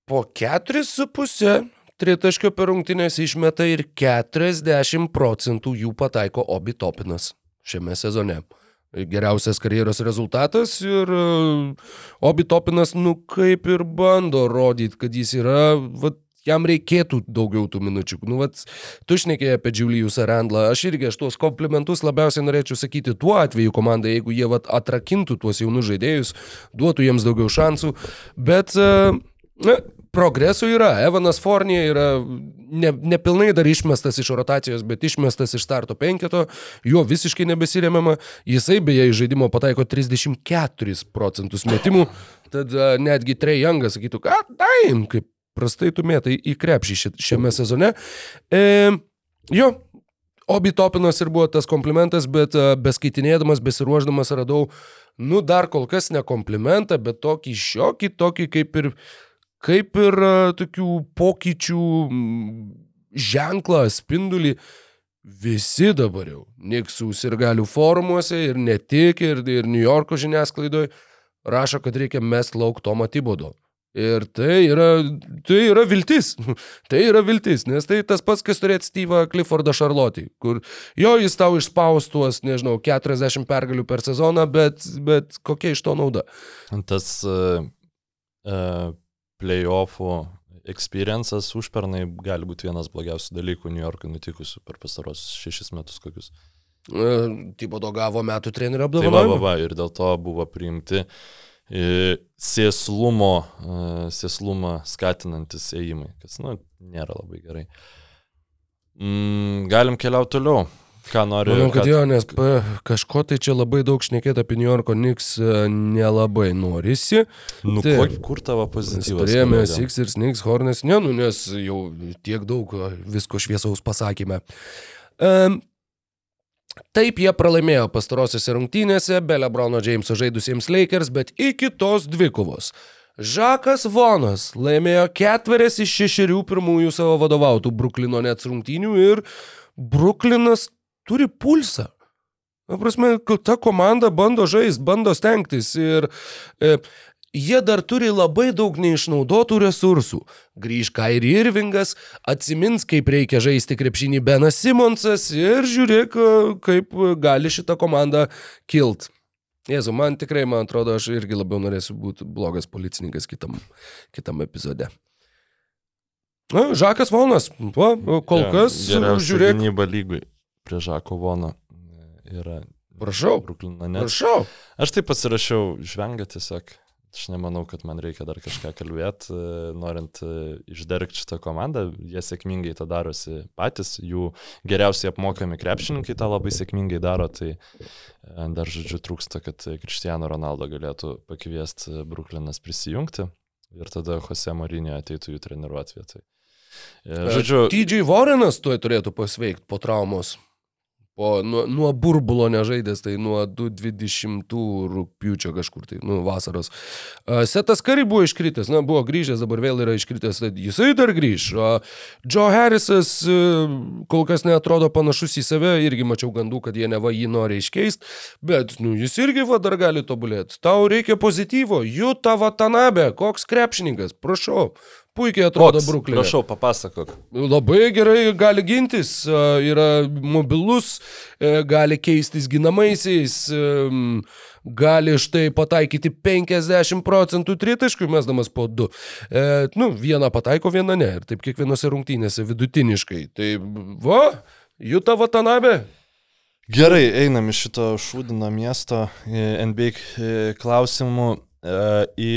C: Po 4,5 tritaškio per rungtynės išmeta ir 40 procentų jų pataiko Obi Topinas šiame sezone. Geriausias karjeros rezultatas ir e, Obi Topinas, nu kaip ir bando rodyti, kad jis yra, vat, jam reikėtų daugiau tų minučių. Nu, vat, tu šnekėjai apie Juliusą Randlą, aš irgi aš tuos komplimentus labiausiai norėčiau sakyti tuo atveju komandai, jeigu jie vat, atrakintų tuos jaunus žaidėjus, duotų jiems daugiau šansų, bet uh, Na, progresų yra. Evanas Fornija yra ne, nepilnai dar išmestas iš rotacijos, bet išmestas iš starto penketo, juo visiškai nebesiremiama. Jisai beje iš žaidimo pataiko 34 procentus metimų, tad a, netgi Trey Youngas sakytų, kad daim, kaip prastai tu mėtai į krepšį ši- šiame sezone. E, jo, Obi Topinas ir buvo tas komplimentas, bet a, beskaitinėdamas, besiruoždamas radau, nu dar kol kas ne komplimentą, bet tokį šiokį, tokį kaip ir, kaip ir a, tokių pokyčių ženklą, spindulį. Visi dabar jau, Niksų ir galių forumuose ir ne tik, ir, ir New Yorko žiniasklaidoje rašo, kad reikia mest lauk Tomą Tibodo. Ir tai yra, tai yra viltis. Tai yra viltis, nes tai tas pats, kas turėti Steve'ą Cliffordą Charlotte, kur jo jis tau išspaus tuos, nežinau, 40 pergalių per sezoną, bet, bet kokia iš to nauda?
D: Tas uh, uh, playoffų experiences užpernai gali būti vienas blogiausių dalykų New York'ui nutikusių per pastarosius šešis metus kokius.
C: E, Tibodo gavo metų trenerio
D: Tai va, va,
C: apdovanojimą.
D: va, ir dėl to buvo priimti e, sėslumo, e, sėslumą skatinantis ėjimai, kas, nu, nėra labai gerai. Mm, galim keliauti toliau. Ką nori?
C: Manau, kad
D: ką-
C: jo, nes kažko tai čia labai daug šnekėti apie New Yorko Knicks e, nelabai norisi.
D: Nu,
C: Taip.
D: kur, kur tavo pozityvas?
C: turėjome? Sixers, Knicks, Hornets, ne, nu, nes jau tiek daug e, visko šviesaus pasakėme. Um, Taip jie pralaimėjo pastarosiose rungtynėse, be Lebrono Jameso žaidusiems Lakers, bet iki tos dvikovos. Žakas Vonas laimėjo ketverės iš šešerių pirmųjų savo vadovautų Bruklino Nets rungtynių ir Bruklinas turi pulsą. Na, prasme, ta komanda bando žaisti, bando stengtis ir e, jie dar turi labai daug neišnaudotų resursų. Grįž Kairi Irvingas, atsimins, kaip reikia žaisti krepšinį Benas Simonsas ir žiūrėk, kaip gali šitą komandą kilt. Jėzu, man tikrai, man atrodo, aš irgi labiau norėsiu būti blogas policininkas kitam, kitam epizode. Na, Žakas Vonas, va, kol
D: Jo,
C: kas, žiūrėk,
D: Gynyba lygui prie Žako Vono yra
C: prašau,
D: Bruklino
C: prašau.
D: Aš taip pasirašiau žvengą tiesiog. Aš nemanau, kad man reikia dar kažką kalbėti, norint e, išdergti šitą komandą. Jie sėkmingai tą darosi patys, jų geriausiai apmokami krepšininkai tą labai sėkmingai daro, tai e, dar žodžiu trūksta, kad Cristiano Ronaldo galėtų pakviesti Bruklinas prisijungti ir tada Jose Marinio ateitų jų treniruoti vietoj. E, Žodžiu,
C: TJ Warrenas tuoj turėtų pasveikti po traumos. Po, nuo, nuo burbulo nežaidęs, tai nuo 2020 rūpiučio kažkur, tai nu, vasaros. Setas Kari buvo iškritęs, na, buvo grįžęs, dabar vėl yra iškritęs, tai jisai dar grįž. Joe Harrisas e, kol kas netrodo panašus į save, irgi mačiau gandų, kad jie neva jį nori iškeisti, bet, nu, jis irgi va dar gali tobulėti. Tau reikia pozityvo, Juta Vatanabe, koks krepšininkas, prašau. Puikiai atrodo? Bruklinė.
D: prašau, papasakok.
C: Labai gerai gali gintis, a, yra mobilus, e, gali keistis ginamaisiais, em, gali štai pataikyti 50 procentų tritaškių, mesdamas po 2. E, nu, vieną pataiko, vieną ne. Ir taip kiekvienose rungtynėse vidutiniškai. Tai va, Juta Vatanabė.
D: Gerai, einam iš šito šūdino miesto e, NBA e, klausimų e, į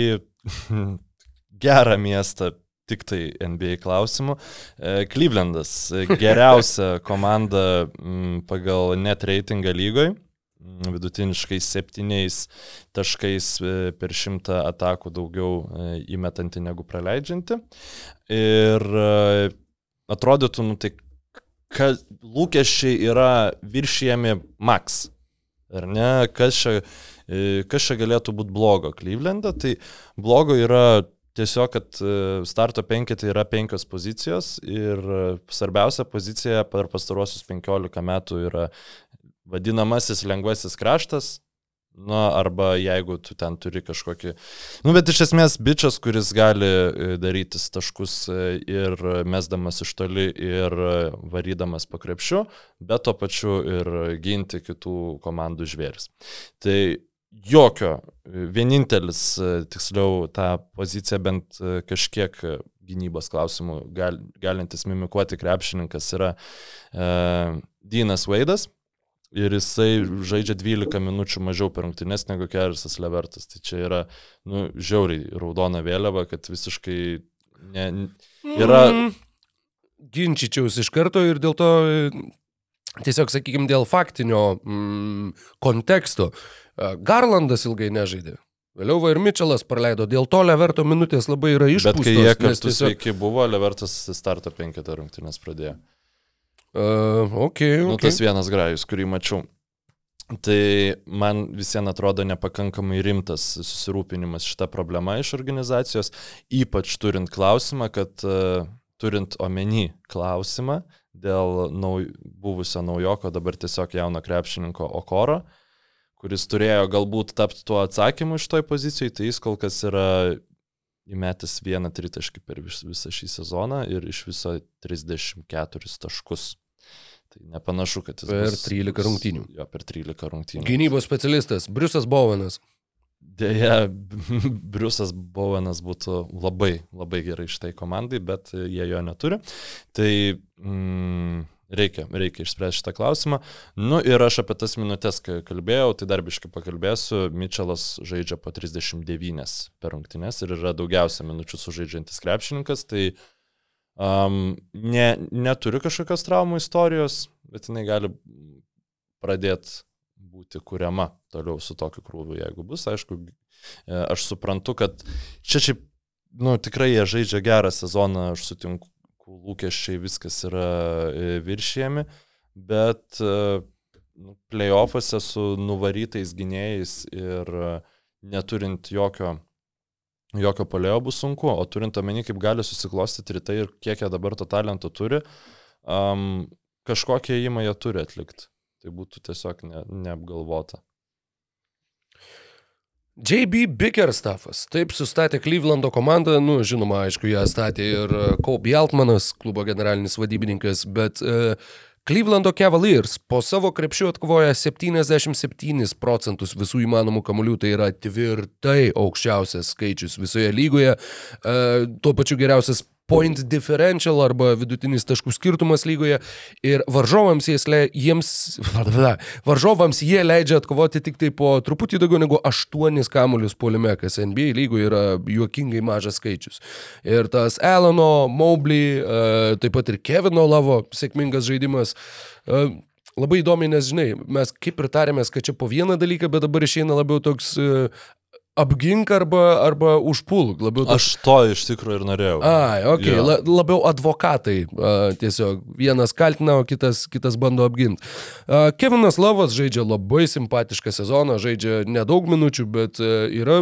D: gerą miestą. Tik tai NBA klausimų. E, Clevelandas e, geriausia komanda m, pagal net reitingą lygoj. m, Vidutiniškai septyniais taškais e, per šimtą atakų daugiau įmetanti negu praleidžianti. Ir atrodytų, nu tai kad lūkesčiai yra viršijami max. Ar ne? Kas čia, kas čia galėtų būti blogo Klyvlende? Tai blogo yra tiesiog, kad e, starto penketė yra penkios pozicijos ir e, svarbiausia pozicija per pastaruosius 15 metų yra vadinamasis lengvasis kraštas. Na, arba jeigu tu ten turi kažkokį... Nu, bet iš esmės bičias, kuris gali e, darytis taškus ir mesdamas iš toli ir varydamas po krepšiu, bet to pačiu ir ginti kitų komandų žvėris. Tai jokio, vienintelis, tiksliau, tą poziciją bent kažkiek gynybos klausimų gal, galintis mimikuoti krepšininkas yra e, Dynas Vaidas. Ir jisai žaidžia 12 minučių mažiau per rungtynes negu Kerisas Levertas. Tai čia yra, nu, žiauriai raudona vėliava, kad visiškai Ne, yra,
C: Mm, ginčyčiausi iš karto ir dėl to tiesiog, sakykime, dėl faktinio mm, konteksto. E, Garlandas ilgai nežaidė. Vėliau va ir Mitčelas praleido, dėl to Leverto minutės labai yra
D: bet
C: išpūstos.
D: kai jie kartu
C: tiesiog-
D: sveiki buvo, Levertas starto penketą rungtynės pradėjo.
C: Uh, okay,
D: Nu,
C: okay.
D: tas vienas grajus, kurį mačiau. Tai man visiems atrodo nepakankamai rimtas susirūpinimas šitą problemą iš organizacijos, ypač turint klausimą, kad uh, turint omeny klausimą dėl nauj, buvusio naujoko, dabar tiesiog jauno krepšininko Okoro, kuris turėjo galbūt tapti tuo atsakymu iš toj pozicijoje, tai jis kol kas yra įmetęs vieną tritaškį per vis, visą šį sezoną ir iš viso 34 taškus. Tai nepanašu, kad jis
C: Per
D: bus,
C: 13 rungtynių.
D: Jo, per 13 rungtynių.
C: Gynybos specialistas Briusas Bovenas.
D: Deja, Briusas Bowenas būtų labai, labai gerai šitai komandai, bet jie jo neturi. Tai mm, reikia, reikia išspręsti šitą klausimą. Nu ir aš apie tas minutės kai kalbėjau, tai dar biškai pakalbėsiu. Mitčelas žaidžia po 39 per rungtynes ir yra daugiausia minučių sužaidžiantis krepšininkas. Tai um, ne, neturi kažkokios traumų istorijos, bet jinai gali pradėti būti kuriama toliau su tokiu krūviu, jeigu bus. Aišku, e, aš suprantu, kad čia šiaip, nu, tikrai jie žaidžia gerą sezoną, aš sutinku, lūkesčiai viskas yra e, viršėjami, bet e, nu, playoffuose su nuvarytais gynėjais ir e, neturint jokio jokio polėjo bus sunku, o turint omeny, kaip gali susiklostyti rytai ir kiek jie dabar to talento turi, um, kažkokią įimą jie turi atlikti. Tai būtų tiesiog ne, neapgalvota.
C: JB Bickerstaffas. Taip sustatė Clevelando komandą, nu, žinoma, aišku, ją statė ir e, Kobe Altmanas, klubo generalinis vadybininkas, bet uh, Clevelando Cavaliers po savo krepšių atkovoja 77 procentus visų įmanomų kamuolių, tai yra tvirtai aukščiausias skaičius visoje lygoje, uh, tuo pačiu geriausias point differential arba vidutinis taškų skirtumas lygoje ir varžovams, le, jiems, varžovams jie leidžia atkovoti tik tai po truputį daugiau negu 8 kamuolius puolime, kas NBA lygoje yra juokingai mažas skaičius. Ir tas Alano, Mobley, uh, taip pat ir Kevino Lavo sėkmingas žaidimas. Uh, Labai įdomi, nes žinai, mes kaip ir tarėmės, kad čia po vieną dalyką, bet dabar išeina labiau toks uh, apgink arba, arba užpulk. Labiau toks
D: Aš to iš tikrųjų ir norėjau.
C: Ai, ok,
D: Jo.
C: la, labiau advokatai a, tiesiog. Vienas kaltina, o kitas, kitas bando apginti. A, Kevinas Lavas žaidžia labai simpatišką sezoną, žaidžia nedaug minučių, bet a, yra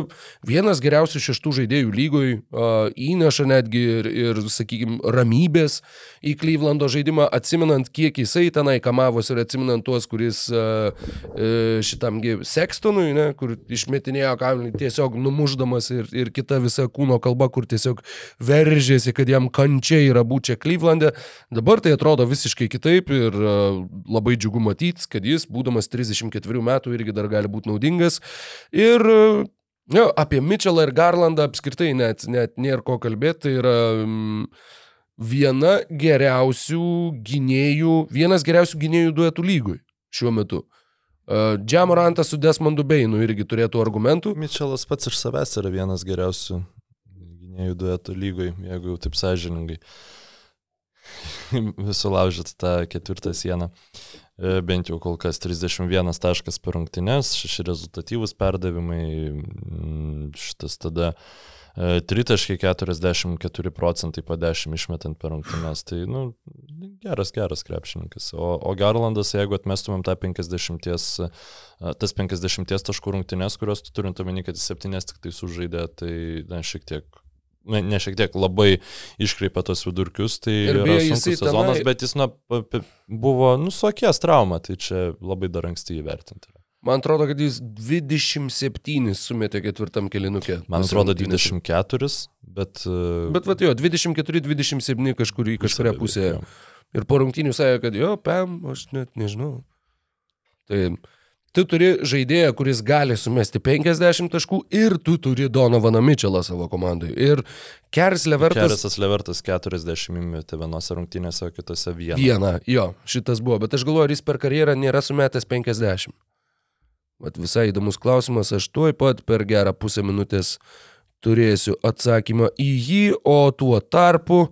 C: vienas geriausių šeštų žaidėjų lygoj, a, įneša netgi ir, ir sakykime, ramybės į Klyvlando žaidimą, atsiminant, kiek jisai tenai kamavos ir atsiminant tuos, kuris a, e, šitamgi Sextonui, ne, kur išmetinėjo kamuolį tiesiog numuždamas ir, ir kita visa kūno kalba, kur tiesiog veržėsi, kad jam kančia yra būti čia Klyvlande. Dabar tai atrodo visiškai kitaip ir uh, labai džiugu matyti, kad jis, būdamas 34 metų, irgi dar gali būti naudingas. Ir uh, jo, apie Mitchellą ir Garlandą apskritai net, net nėra ko kalbėti. Tai yra mm, viena geriausių gynėjų, vienas geriausių gynėjų duetų lygui šiuo metu. Uh, Džamorantas su Desmondu Beinu irgi turėtų argumentų.
D: Mitčelas pats iš savęs yra vienas geriausių gynėjų duetų lygoj, jeigu jau taip sąžiningai. Visų laužyt tą ketvirtą sieną. Bent jau kol kas 31 taškas per rungtynes, 6 rezultatyvus perdavimai, mm, šitas tada e, tritaškai 44 procentai po 10 išmetant per rungtynes. Tai, nu, geras, geras krepšininkas. O, o Garlandas, jeigu atmestumėm tą 50, e, tas 50 taškų rungtynes, kurios tu turint omeny, kad jis 7 tik tai sužaidė, tai na, šiek tiek ne, ne šiek tiek labai iškreipia tos vidurkius, tai
C: Ir
D: yra sunkus sezonas,
C: tenai-
D: bet jis na, buvo nusuokės trauma, tai čia labai dar anksti įvertinti.
C: Man atrodo, kad jis 27 sumetė ketvirtam kelinukė.
D: Man atrodo 24, bet... e,
C: Bet va jo, 24-27 kažkur į pusę.
D: beveik,
C: Ir po rungtynių sakė, kad jo, pam, aš net nežinau. Tai tu turi žaidėją, kuris gali sumesti 50 taškų ir tu turi Donovaną Mitchellą savo komandai. Ir Keris Levertas
D: Keresas Levertas 40 įmetė vienose rungtynėse, o kitose vieną.
C: vieną. Jo, šitas buvo, bet aš galvoju, ar jis per karjerą nėra sumetęs 50. Vat visai įdomus klausimas, aš tuoj pat per gerą pusę minutės turėsiu atsakymą į jį, o tuo tarpu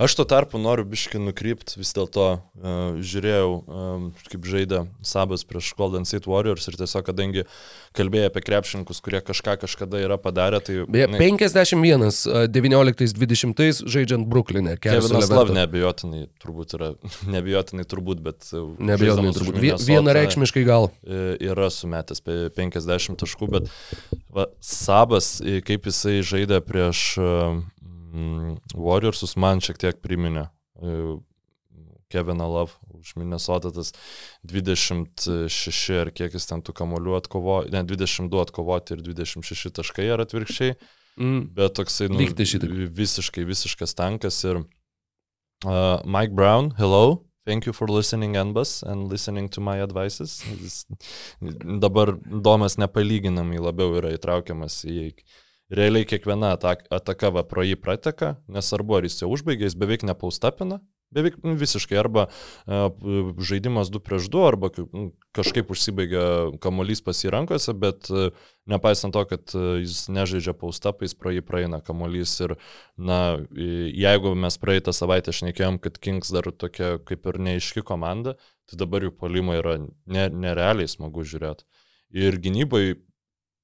D: Aš tuo tarpu noriu biški nukrypti, vis dėlto uh, žiūrėjau, um, kaip žaidė Sabas prieš Golden State Warriors ir tiesiog, kadangi kalbėjai apie krepšininkus, kurie kažką kažkada yra padarę, tai...
C: Beje,
D: na,
C: 51, a, 19-20 žaidžiant Bruklinė.
D: Kevinas Lav neabejotinai turbūt yra, neabejotinai turbūt, bet... žaisdamas už
C: turbūt. Vienareikšmiškai gal.
D: e, yra sumetęs pe- 50 taškų, bet va, Sabas, e, kaip jisai žaidė prieš mm, Warriorsus, man šiek tiek priminė e, Keviną Love už Minnesotą, tas 26 ar kiek jis ten tų kamolių atkovojo, ne 22 atkovoti ir 26 taškai ar atvirkščiai,
C: Mm.
D: bet toksai nu, visiškai, visiškas tankas ir uh, Mike Brown, hello. Thank you for listening, Enbas, and listening to my advices. Jis dabar Domas nepalyginamai labiau yra įtraukiamas į... Realiai kiekviena atak, ataka va pro jį prateka, nesvarbu ar jis jau užbaigė, jis beveik nepaustapina, beveik nu, visiškai, arba uh, žaidimas 2 prieš 2, arba nu, kažkaip užsibaigia kamuolys pas jį rankose, bet uh, nepaisant to, kad uh, jis nežaidžia paustapais, pro jį praeina kamuolys ir, na, jeigu mes praeitą savaitę šnekėjom, kad Kings dar tokia kaip ir neiški komanda, tai dabar jų polimai yra ne, nerealiai smagu žiūrėti. Ir gynybai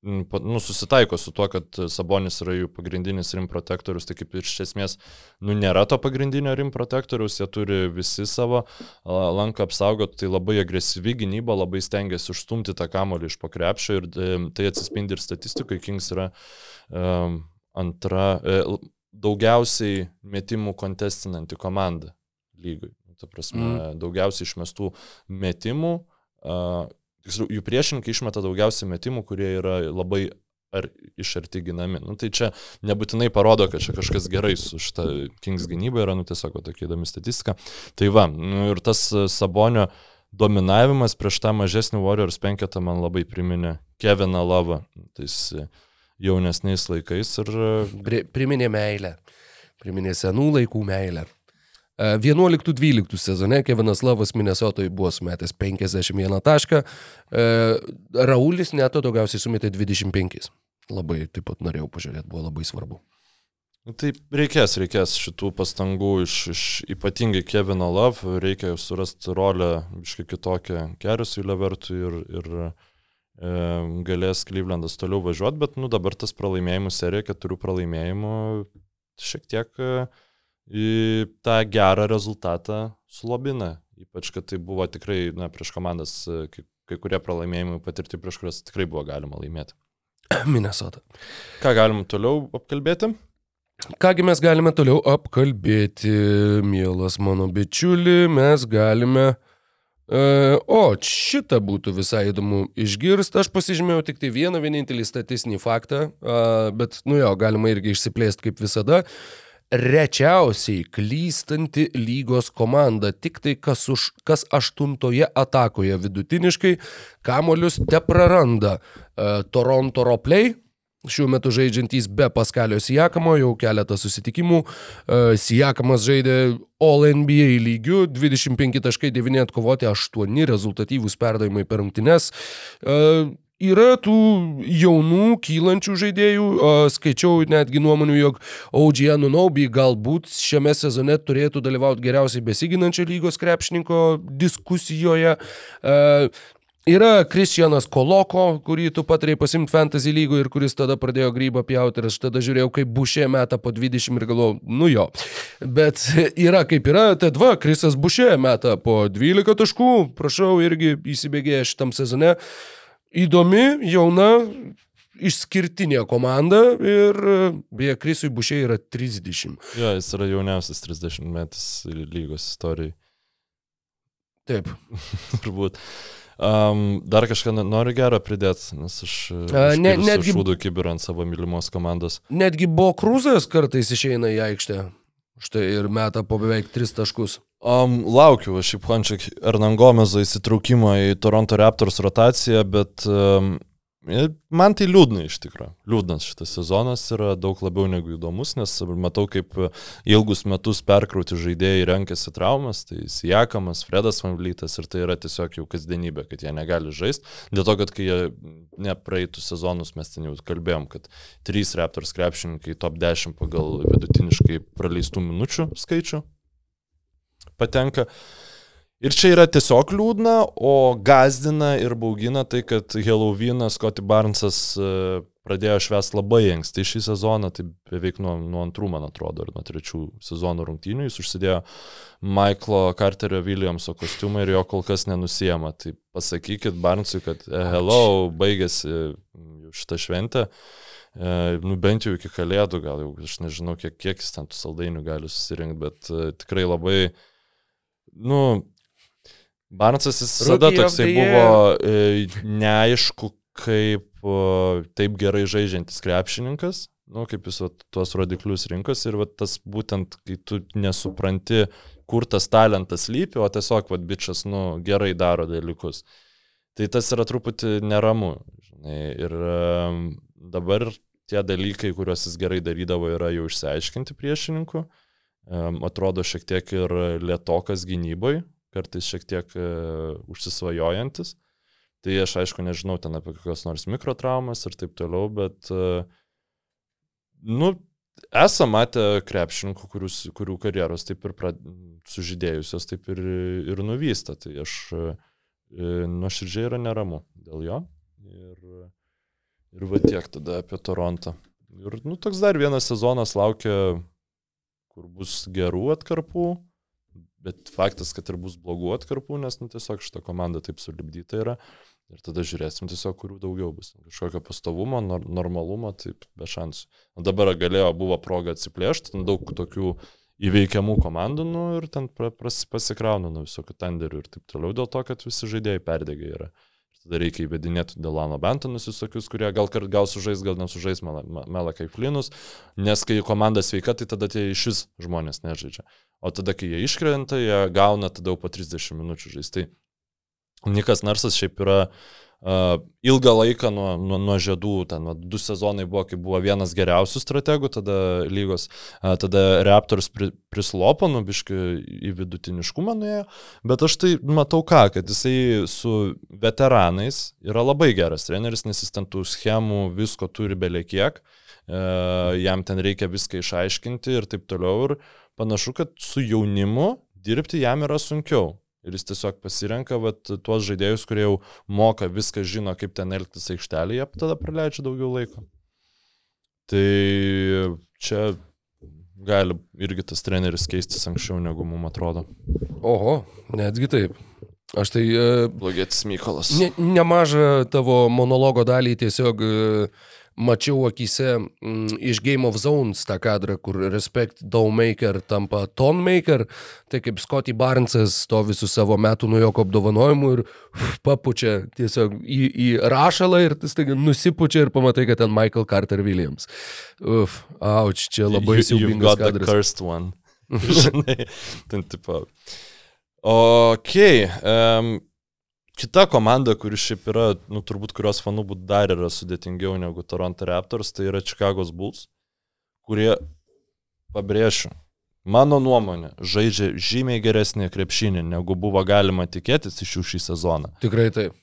D: nu, susitaiko su tuo, kad Sabonis yra jų pagrindinis rim protektorius, tai kaip ir iš esmės, nu, nėra to pagrindinio rim protektorius, jie turi visi savo lanką apsaugoti, tai labai agresyvi gynyba, labai stengiasi užstumti tą kamolį iš pakrepšio ir e, tai atsispindi ir statistikoje, Kings yra um, antra, e, daugiausiai metimų kontestinanti komanda lygui. Ta prasme, mm. daugiausiai išmestų metimų, uh, tiksliau, jų priešininkai išmeta daugiausiai metimų, kurie yra labai ar iš arti ginami. Nu, tai čia nebūtinai parodo, kad čia kažkas gerai su šitą Kings gynyba yra, nu tiesiog tokia įdomi statistika. Tai va, nu, ir tas e, Sabonio dominavimas prieš tą mažesnį Warriors penketą man labai priminė Keviną Lavą, tais e, jaunesniais laikais ir e,
C: Pri, priminė meilę. Priminė senų laikų meilę. E, 11-12 sezone Kevinas Lavas Minnesotoje buvo sumetęs 51 tašką, e, Raulis neto daugiausiai sumetė 25. Labai taip pat norėjau pažiūrėti, buvo labai svarbu.
D: Nu, Tai reikės, reikės šitų pastangų iš, iš ypatingai Kevino Love, reikia surasti rolę iškai kitokią Kerisui Levertui ir, ir e, galės Klyvlendas toliau važiuoti, bet nu, dabar tas pralaimėjimų serija, keturių pralaimėjimų, šiek tiek e, į tą gerą rezultatą sulobina. Ypač, kad tai buvo tikrai, na, prieš komandas, e, kai, kai kurie pralaimėjimai patirti, prieš kurias tikrai buvo galima laimėti.
C: Minnesota.
D: Ką galim toliau apkalbėti?
C: Kągi mes galime toliau apkalbėti, mielas mano bičiuli, mes galime... E, o, šitą būtų visai įdomu išgirsti. Aš pasižymėjau tik tai vieną vienintelį statistinį faktą, a, bet, nu jo, galima irgi išsiplėsti kaip visada. Rečiausiai klystanti lygos komanda, tik tai kas, už, kas aštuntoje atakoje vidutiniškai kamolius te praranda. E, Toronto Ropley, šiuo metu žaidžiantys be Paskalio Sijakamo, jau keletą susitikimų. E, Sijakamas žaidė All NBA lygių, 25.9 atkovoti, 8 rezultatyvūs perdavimai per rungtynes. E, Yra tų jaunų, kylančių žaidėjų, skaičiau netgi nuomonių, jog OG Anunobi galbūt šiame sezone turėtų dalyvauti geriausiai besiginančio lygos krepšininko diskusijoje. Yra Kristianas Koloko, kurį tu patarėjai pasimti fantasy lygų ir kuris tada pradėjo grybą pjauti ir aš tada žiūrėjau, kaip bušė meta po 20 ir galvojau, nu jo. Bet yra kaip yra, tad va, Krisas bušė meta po 12 taškų, prašau, irgi įsibėgėja šitam sezone. Įdomi, jauna, išskirtinė komanda ir beje, Krisui bušė yra 30.
D: Jo, jis yra jauniausias 30 metais lygos istorijai.
C: Taip.
D: Turbūt. Um, dar kažką no- noriu gerą pridėti, nes aš
C: ne-
D: ne,
C: netgi-
D: šūdų kibirą ant savo mylimos komandos.
C: Netgi Bo Kruzas kartais išeina į aikštę. Štai ir meta po beveik 3 taškus.
D: Um, laukiu, aš šiaip Hančiak Ernangomezo įsitraukimo į Toronto Raptors rotaciją, bet um, Man tai liūdna iš tikrųjų. Liūdnas šitas sezonas yra daug labiau negu įdomus, nes matau, kaip ilgus metus perkrauti žaidėjai renkasi traumas, tai Sijakamas, Fredas Vanvlytas ir tai yra tiesiog jau kasdienybė, kad jie negali žaisti. Dėl to, kad kai jie nepraeitų sezonus, mes ten jau kalbėjom, kad trys Raptors krepšininkai top 10 pagal vidutiniškai praleistų minučių skaičių patenka. Ir čia yra tiesiog liūdna, o gazdina ir baugina tai, kad Halloween'as Scotty Barnesas e, pradėjo švęs labai anksti šį sezoną, tai beveik nuo, nuo antrų, man atrodo, ir nuo trečių sezono rungtynių jis užsidėjo Michaelo Carterio Williamso kostiumą ir jo kol kas nenusiema. Tai pasakykit Barnesui, kad eh, hello, baigėsi šitą šventę. E, nu bent jau iki kalėdų, gal jau aš nežinau, kiek, kiek jis ten tų saldainių gali susirinkti, bet e, tikrai labai, nu, Barnsas jis visada toksai buvo e, neaišku, kaip o, taip gerai žaidžiantis krepšininkas, nu, kaip jis va, tuos rodiklius rinkos ir va, tas būtent, kai tu nesupranti, kur tas talentas lypi, o tiesiog, va, bičias, nu, gerai daro dalykus. Tai tas yra truputį neramu. Žinai, ir dabar tie dalykai, kuriuos jis gerai darydavo, yra jau išsiaiškinti priešininkų. Um, atrodo šiek tiek ir lietokas gynyboje, kartais šiek tiek uh, užsisvajojantis. Tai aš aišku nežinau ten apie kokios nors mikrotraumas ir taip toliau, bet, uh, nu, esame matę krepšininkų, kurius, kurių karjeros taip ir prad... sužydėjusios, taip ir, ir nuvysta. Tai aš uh, nuoširdžiai yra neramu dėl jo. Ir, ir va tiek tada apie Torontą. Ir, nu, toks dar vienas sezonas laukia, kur bus gerų atkarpų, bet faktas, kad ir bus blogų atkarpų, nes, nu, tiesiog šita komanda taip sulibdyta yra. Ir tada žiūrėsim tiesiog, kurių daugiau bus. Kažkokio pastovumo, nor normalumo, taip be šansų. O dabar galėjo, buvo proga atsiplėšti, daug tokių įveikiamų komandų, nu, ir ten pras, pasikrauna nuo visokių tenderių ir taip toliau, dėl to, kad visi žaidėjai perdėgai yra. Ir tada reikia įvedinėti Delano Bentonus visokius, kurie gal, gal sužais, gal nesužais Melakai Flinus, nes kai komanda sveika, tai tada tie iš vis žmonės nežaidžia. O tada, kai jie iškrenta, jie gauna tada jau po 30 minučių žaisti. Nikas Narsas šiaip yra uh, ilgą laiką nuo, nuo, nuo žiedų, ten nuo du sezonai buvo, kai buvo vienas geriausių strategų, tada lygos, uh, tada Raptors pri, prislopo, nubiški į vidutiniškumą nuėjo, bet aš tai matau ką, kad jisai su veteranais yra labai geras treneris, nes jis ten tų schemų visko turi beliekiek, uh, jam ten reikia viską išaiškinti ir taip toliau. Ir panašu, kad su jaunimu dirbti jam yra sunkiau. Ir jis tiesiog pasirenka vat, tuos žaidėjus, kurie jau moka, viską žino, kaip ten elgtis aikštelėje, tada praleidžia daugiau laiko. Tai čia gali irgi tas treneris keistis anksčiau, negu mums atrodo.
C: Oho, netgi taip. Aš tai... Uh,
D: Blogėtis Mykolas.
C: Ne, nemažą tavo monologo dalį tiesiog uh, mačiau akise mm, iš Game of Zones tą kadrą, kur Respect Dowmaker tampa Tonmaker, tai kaip Scotty Barnesas stovi su savo metų nuojoko apdovanojimu ir uf, papučia tiesiog į, į rašalą ir tas taigi nusipučia ir pamatai, kad ten Michael Carter Williams. Uf, auč, čia labai siaubingas kadras.
D: Žinai, ten tipo. Ok. Um, kita komanda, kuri šiaip yra, nu, turbūt kurios fanų būtų dar yra sudėtingiau negu Toronto Raptors, tai yra Chicago's Bulls, kurie, pabrėšiu, mano nuomonė, žaidžia žymiai geresnį krepšinį, negu buvo galima tikėtis iš jų šį sezoną.
C: Tikrai taip.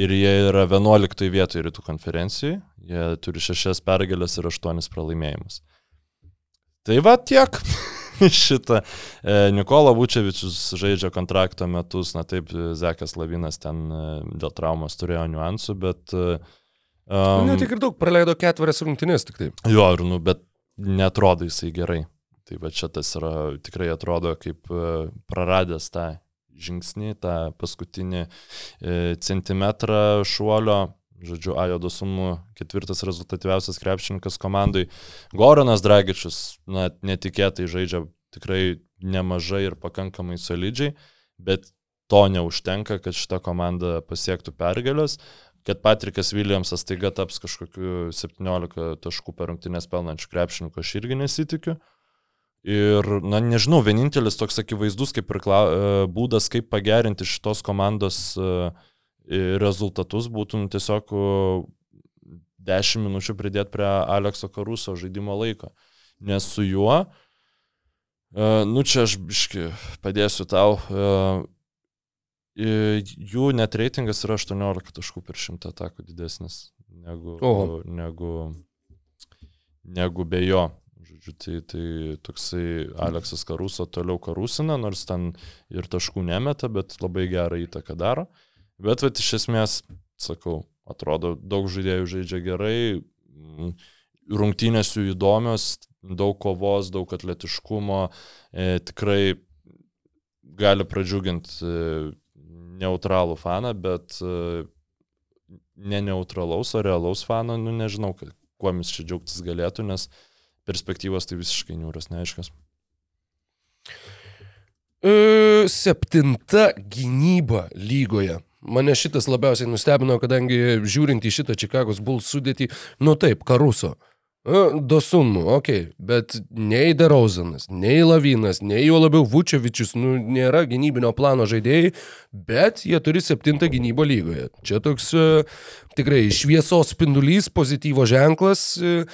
D: Ir jie yra 11 vietoje rytų konferencijai, jie turi 6 pergalės ir 8 pralaimėjimus. Tai va tiek. šitą. E, Nikola Vučevičius žaidžia kontrakto metus, na taip, Zekas Lavinas ten e, dėl traumos turėjo niuansų, bet...
C: Um, ne tik ir daug, praleido ketverias rungtynės tik taip.
D: Jo, ir, nu, bet netrodo jisai gerai. Tai va čia tas yra, tikrai atrodo kaip praradęs tą žingsnį, tą paskutinį centimetrą šuolio žodžiu, Ajodo sumų ketvirtas rezultatyviausias krepšininkas komandai. Goranas Dragičius, na, netikėtai žaidžia tikrai nemažai ir pakankamai solidžiai, bet to neužtenka, kad šita komanda pasiektų pergalės, kad Patrikas Williamsas taiga taps kažkokiu 17 taškų per rungtynės pelnančių krepšininkų, aš irgi nesitikiu. Ir, na, nežinau, vienintelis toks akivaizdus kaip ir kla, būdas, kaip pagerinti šitos komandos uh, rezultatus būtų nu, tiesiog 10 minučių pridėti prie Alekso Karuso žaidimo laiko. Nes su juo, uh, nu čia aš biški padėsiu tau, uh, jų net reitingas yra 18 taškų per 100 atakų didesnis negu,
C: Oho.
D: negu, negu be jo. Žodžiu, tai, tai toksai Aleksas Karuso toliau karusina, nors ten ir taškų nemeta, bet labai gerą įtaką daro. Bet vat, iš esmės, sakau, atrodo, daug žaidėjų žaidžia gerai, rungtynės jų įdomios, daug kovos, daug atletiškumo, e, tikrai gali pradžiuginti e, neutralų faną, bet e, ne neutralaus, o realaus fano, nu nežinau, ka- kuo jis čia džiaugtis galėtų, nes perspektyvos tai visiškai niūras, neaiškas.
C: E, septinta gynyba lygoje. Mane šitas labiausiai nustebino, kadangi žiūrint į šitą Čikagos Bulls sudėtį, nu taip, Karuso. E, Dosunmu, okei, okay, bet nei Derauzanas, nei Lavinas, nei jo labiau Vučevičius, nu, nėra gynybinio plano žaidėjai, bet jie turi septintą gynybą lygoje. Čia toks e, tikrai šviesos spindulys, pozityvo ženklas. E,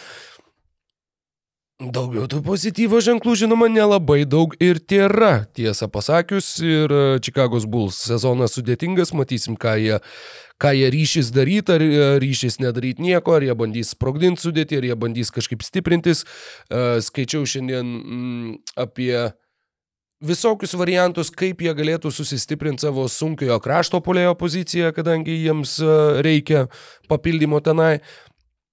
C: Daugiau tų pozityvo ženklų, žinoma, nelabai daug ir tėra. Tiesą pasakius, ir e, Chicago's Bulls sezonas sudėtingas, matysim, ką jie, ką jie ryšys daryti, ar e, ryšys nedaryti nieko, ar jie bandys sprogdinti sudėti, ar jie bandys kažkaip stiprintis. E, Skaičiau šiandien mm, apie visokius variantus, kaip jie galėtų susistiprinti savo sunkiojo krašto polėjo poziciją, kadangi jiems reikia papildymo tenai.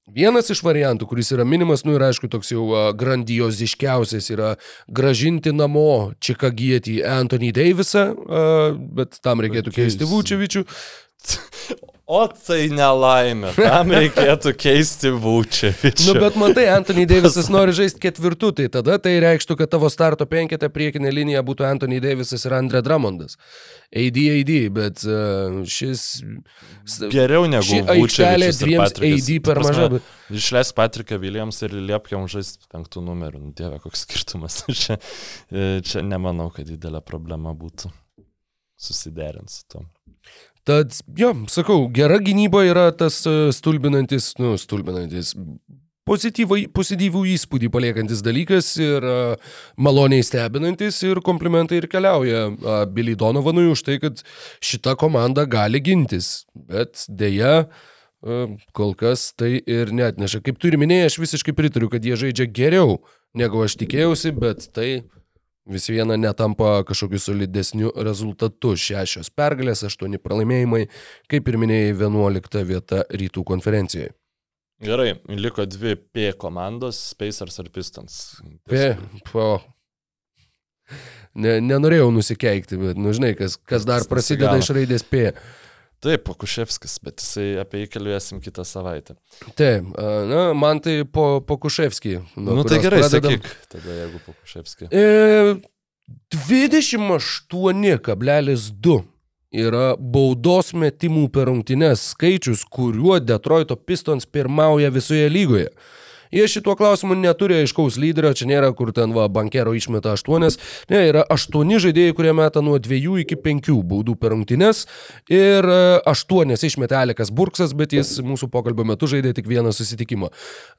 C: Vienas iš variantų, kuris yra minimas, nu ir aišku, toks jau grandioziškiausias yra gražinti namo Čikagietį Anthony Davisą, bet tam reikėtų keisti
D: Keis.
C: Vučevičių.
D: O tai nelaimė, tam reikėtų keisti Vučevičių.
C: Nu, bet matai, Anthony Davisas nori žaisti ketvirtų, tai tada tai reikštų, kad tavo starto penketą priekinė linija būtų Anthony Davisas ir Andre Drumondas. AD, AD, bet uh, šis...
D: Geriau negu
C: Ši
D: Vučevičius
C: dviems. AD per
D: Ta prasme,
C: maža. bet-
D: Išleis Patriką Williams ir liepkiam žaisti penktų numerių. Nu, Dieve, koks skirtumas. čia, e, čia nemanau, kad didelė problema būtų susiderint su tom.
C: Tad, jo, sakau, gera gynyba yra tas e, stulbinantis, nu, stulbinantis, pozityvų įspūdį paliekantis dalykas ir uh, maloniai stebinantis ir komplimentai ir keliauja uh, Billy Donovanui už tai, kad šita komanda gali gintis. Bet dėja, uh, kol kas tai ir net neša. Kaip turi minėjai, aš visiškai pritariu, kad jie žaidžia geriau, negu aš tikėjausi, bet tai vis viena netampa kažkokiu solidesniu rezultatu. Šešios pergalės, aštuoni pralaimėjimai, kaip ir minėjai, vienuolikta vieta rytų konferencijoje.
D: Gerai, liko dvi P komandos - Spacers ar Pistons.
C: P, po. Ne, nenorėjau nusikeikti, bet, nu žinai, kas, kas dar prasideda iš raidės P.
D: Taip, Pokuševskis, bet jisai apie jį kalbėsim kitą savaitę.
C: Taip, a, na, man tai po, po Kuševskį.
D: Na nu, tai gerai, sakyk. Tada jeigu Pokuševskį.
C: E, 28,2 yra baudos metimų per rungtynes skaičius, kuriuo Detroito Pistons pirmauja visoje lygoje. Jie šituo klausimu neturi aiškaus lyderio, čia nėra, kur ten va, bankero išmeta aštuonias, ne, yra aštuoni žaidėjai, kurie meta nuo dviejų iki penkių baudų per rungtynes ir e, aštuonias išmetė Alekas Burksas, bet jis mūsų pokalbio metu žaidė tik vieną susitikimą.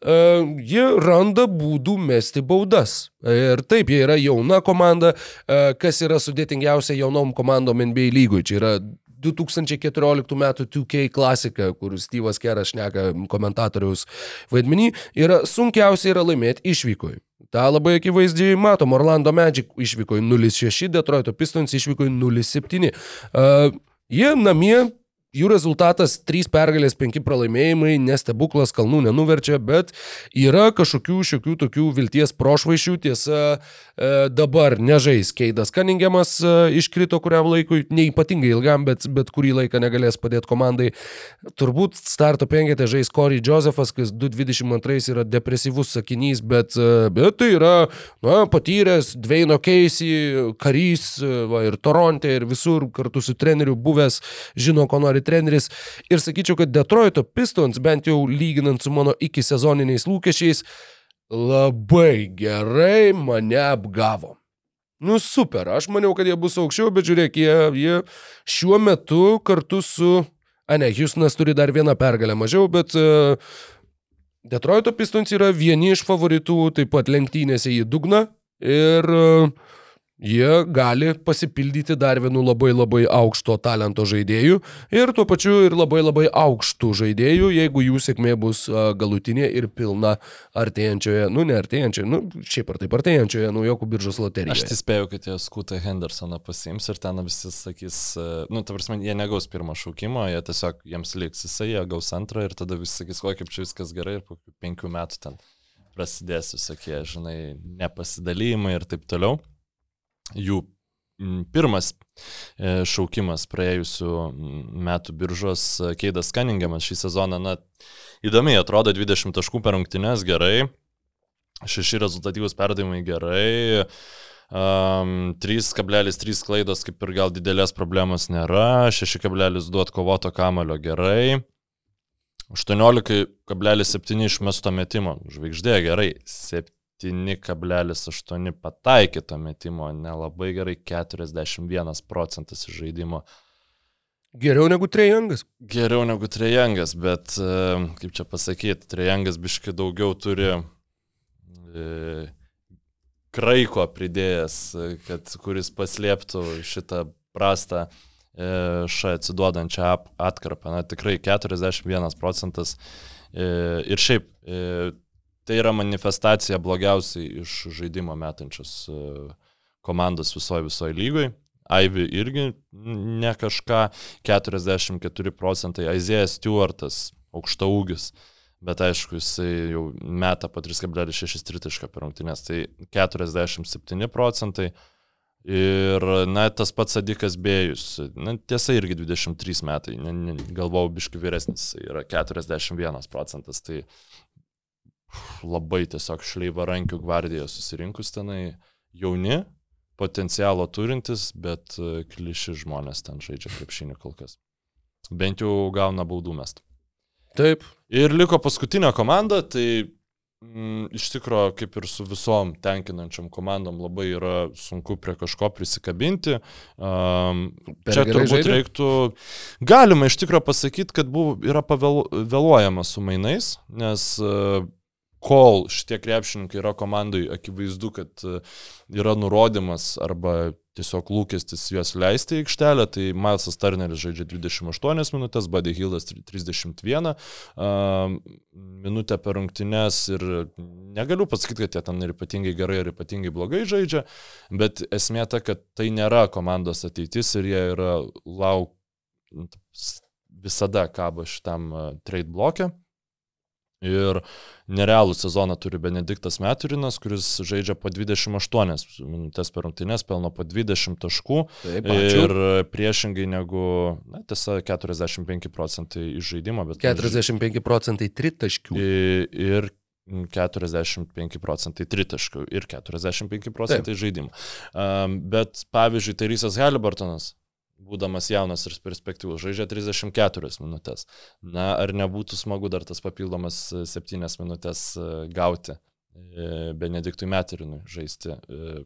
C: E, Jie randa būdų mesti baudas. Ir taip, jie yra jauna komanda, e, kas yra sudėtingiausia jaunom komandom NBA lygoj. Čia yra 2014 metų 2K klasika, kur Steve'as Keras šneka komentatoriaus vaidmenį, yra sunkiausia yra laimėti išvykoj. Ta labai akivaizdžiai matom, Orlando Magic išvyko 0-6, Detroito Pistons išvyko 0-7. Uh, jie namie, jų rezultatas 3 pergalės, 5 pralaimėjimai, nestebuklas, kalnų nenuverčia, bet yra kažkokių šiokių tokių vilties prošvaišių, tiesa, e, dabar nežais Keidas Kaningiamas e, iškrito kuriam laikui, neipatingai ilgam, bet, bet kurį laiką negalės padėti komandai. Turbūt starto penketė žais Corey Josephas, kas 2.22 yra depresyvus sakinys, bet, e, bet tai yra na, patyręs Dveino Keisy, karys va, ir Toronte, ir visur kartu su treneriu buvęs, žino, ko nori treneris. Ir sakyčiau, kad Detroito Pistons, bent jau lyginant su mano iki sezoniniais lūkesčiais, labai gerai mane apgavo. Nu super, aš maniau, kad jie bus aukščiau, bet žiūrėk, jie, jie šiuo metu kartu su... A ne, Houstonas turi dar vieną pergalę mažiau, bet uh, Detroito Pistons yra vieni iš favoritų taip pat lenktynėse į dugną ir e, jie gali pasipildyti dar vienu labai labai aukšto talento žaidėjų ir tuo pačiu ir labai labai aukštų žaidėjų, jeigu jų sėkmė bus galutinė ir pilna artėjančioje, nu ne artėjančioje, nu šiaip ar taip artėjančioje naujokų biržos
D: Aš
C: loterijoje.
D: tai spėjau, kad jie Skutą Hendersoną pasiims ir ten visi sakys, nu, ta prasme, jie negaus pirmą šaukimo, jie tiesiog jiems liks jisai, jie gaus antrą ir tada visi sakys, kaip čia viskas gerai ir po penkių metų ten prasidės visokie, žinai, nepasidalymai ir taip toliau. Jų mm, pirmas e, šaukimas praėjusių mm, metų biržos e, Keidas Kaningiamas šį sezoną, na, įdomiai atrodo 20 taškų per rungtynes gerai, šeši rezultatyvus perdavimai gerai, um, 3,3 klaidos kaip ir gal didelės problemos nėra, 6,2 atkovoto kamulio gerai. 18,7 išmesto metimo, žvaigždė gerai, 7,8 pataikyto metimo, nelabai gerai, 41 procentas iš žaidimo.
C: Geriau negu Trejangas.
D: Geriau negu Trejangas, bet e, kaip čia pasakyti, Trejangas biški daugiau turi e, kraiko pridėjęs, kad kuris paslėptų šitą prastą e, š atsiduodančią atkarpą. Na tikrai 41 procentas. E, ir šiaip e, tai yra manifestacija blogiausiai iš žaidimo metančios e, komandos visoje visoje lygoje. Aivi irgi ne kažką, 44 procentai, Aizėjas Stewartas, aukšta ūgis, bet aišku, jisai jau meta po 3,6 tritišką per rungtynės, tai 47 procentai. Ir, na, tas pats Sadikas Bėjus, na, tiesa, irgi 23 metai, galvau, biški vyresnis, yra. 41 procentas, tai uf, labai tiesiog šleivarankių gvardija susirinkus tenai jauni, potencialo turintis, bet e, kliši žmonės ten žaidžia krepšinį kol kas. Bent jau gauna baudų mest.
C: Taip.
D: Ir liko paskutinė komanda, tai mm, iš tikrųjų, kaip ir su visom tenkinančiam komandom, labai yra sunku prie kažko prisikabinti. Um,
C: Per
D: čia turbūt
C: žaidė?
D: reiktų, galima iš tikrųjų pasakyti, kad buvo, yra pavėluojama su mainais, nes uh, kol šitie krepšininkai yra komandai, akivaizdu, kad e, yra nurodymas arba tiesiog lūkestis juos leisti į aikštelę, tai Milesas Turneris žaidžia 28 minutės, Buddy Hildas 31 um, minutę per rungtynes ir negaliu pasakyti, kad jie ten ir ypatingai gerai ar ypatingai blogai žaidžia, bet esmė ta, kad tai nėra komandos ateitis ir jie yra lauk visada kabo šitam uh, trade blokė. Ir nerealų sezoną turi Benediktas Meturinas, kuris žaidžia po 28 minutės per rungtynės, pelno po 20 taškų.
C: Taip, ačiū.
D: Ir priešingai negu, na, tiesa, 45 procentai iš žaidimo, bet...
C: 45 procentai tritaškių.
D: Ir 45 procentai tritaškų ir 45 procentai žaidimų. Um, bet pavyzdžiui, Terysas Halibartonas, būdamas jaunas ir perspektyvus, žaidžia 34 minutės. Na, ar nebūtų smagu dar tas papildomas 7 minutės e, gauti e, Benediktui Meterinui žaisti e,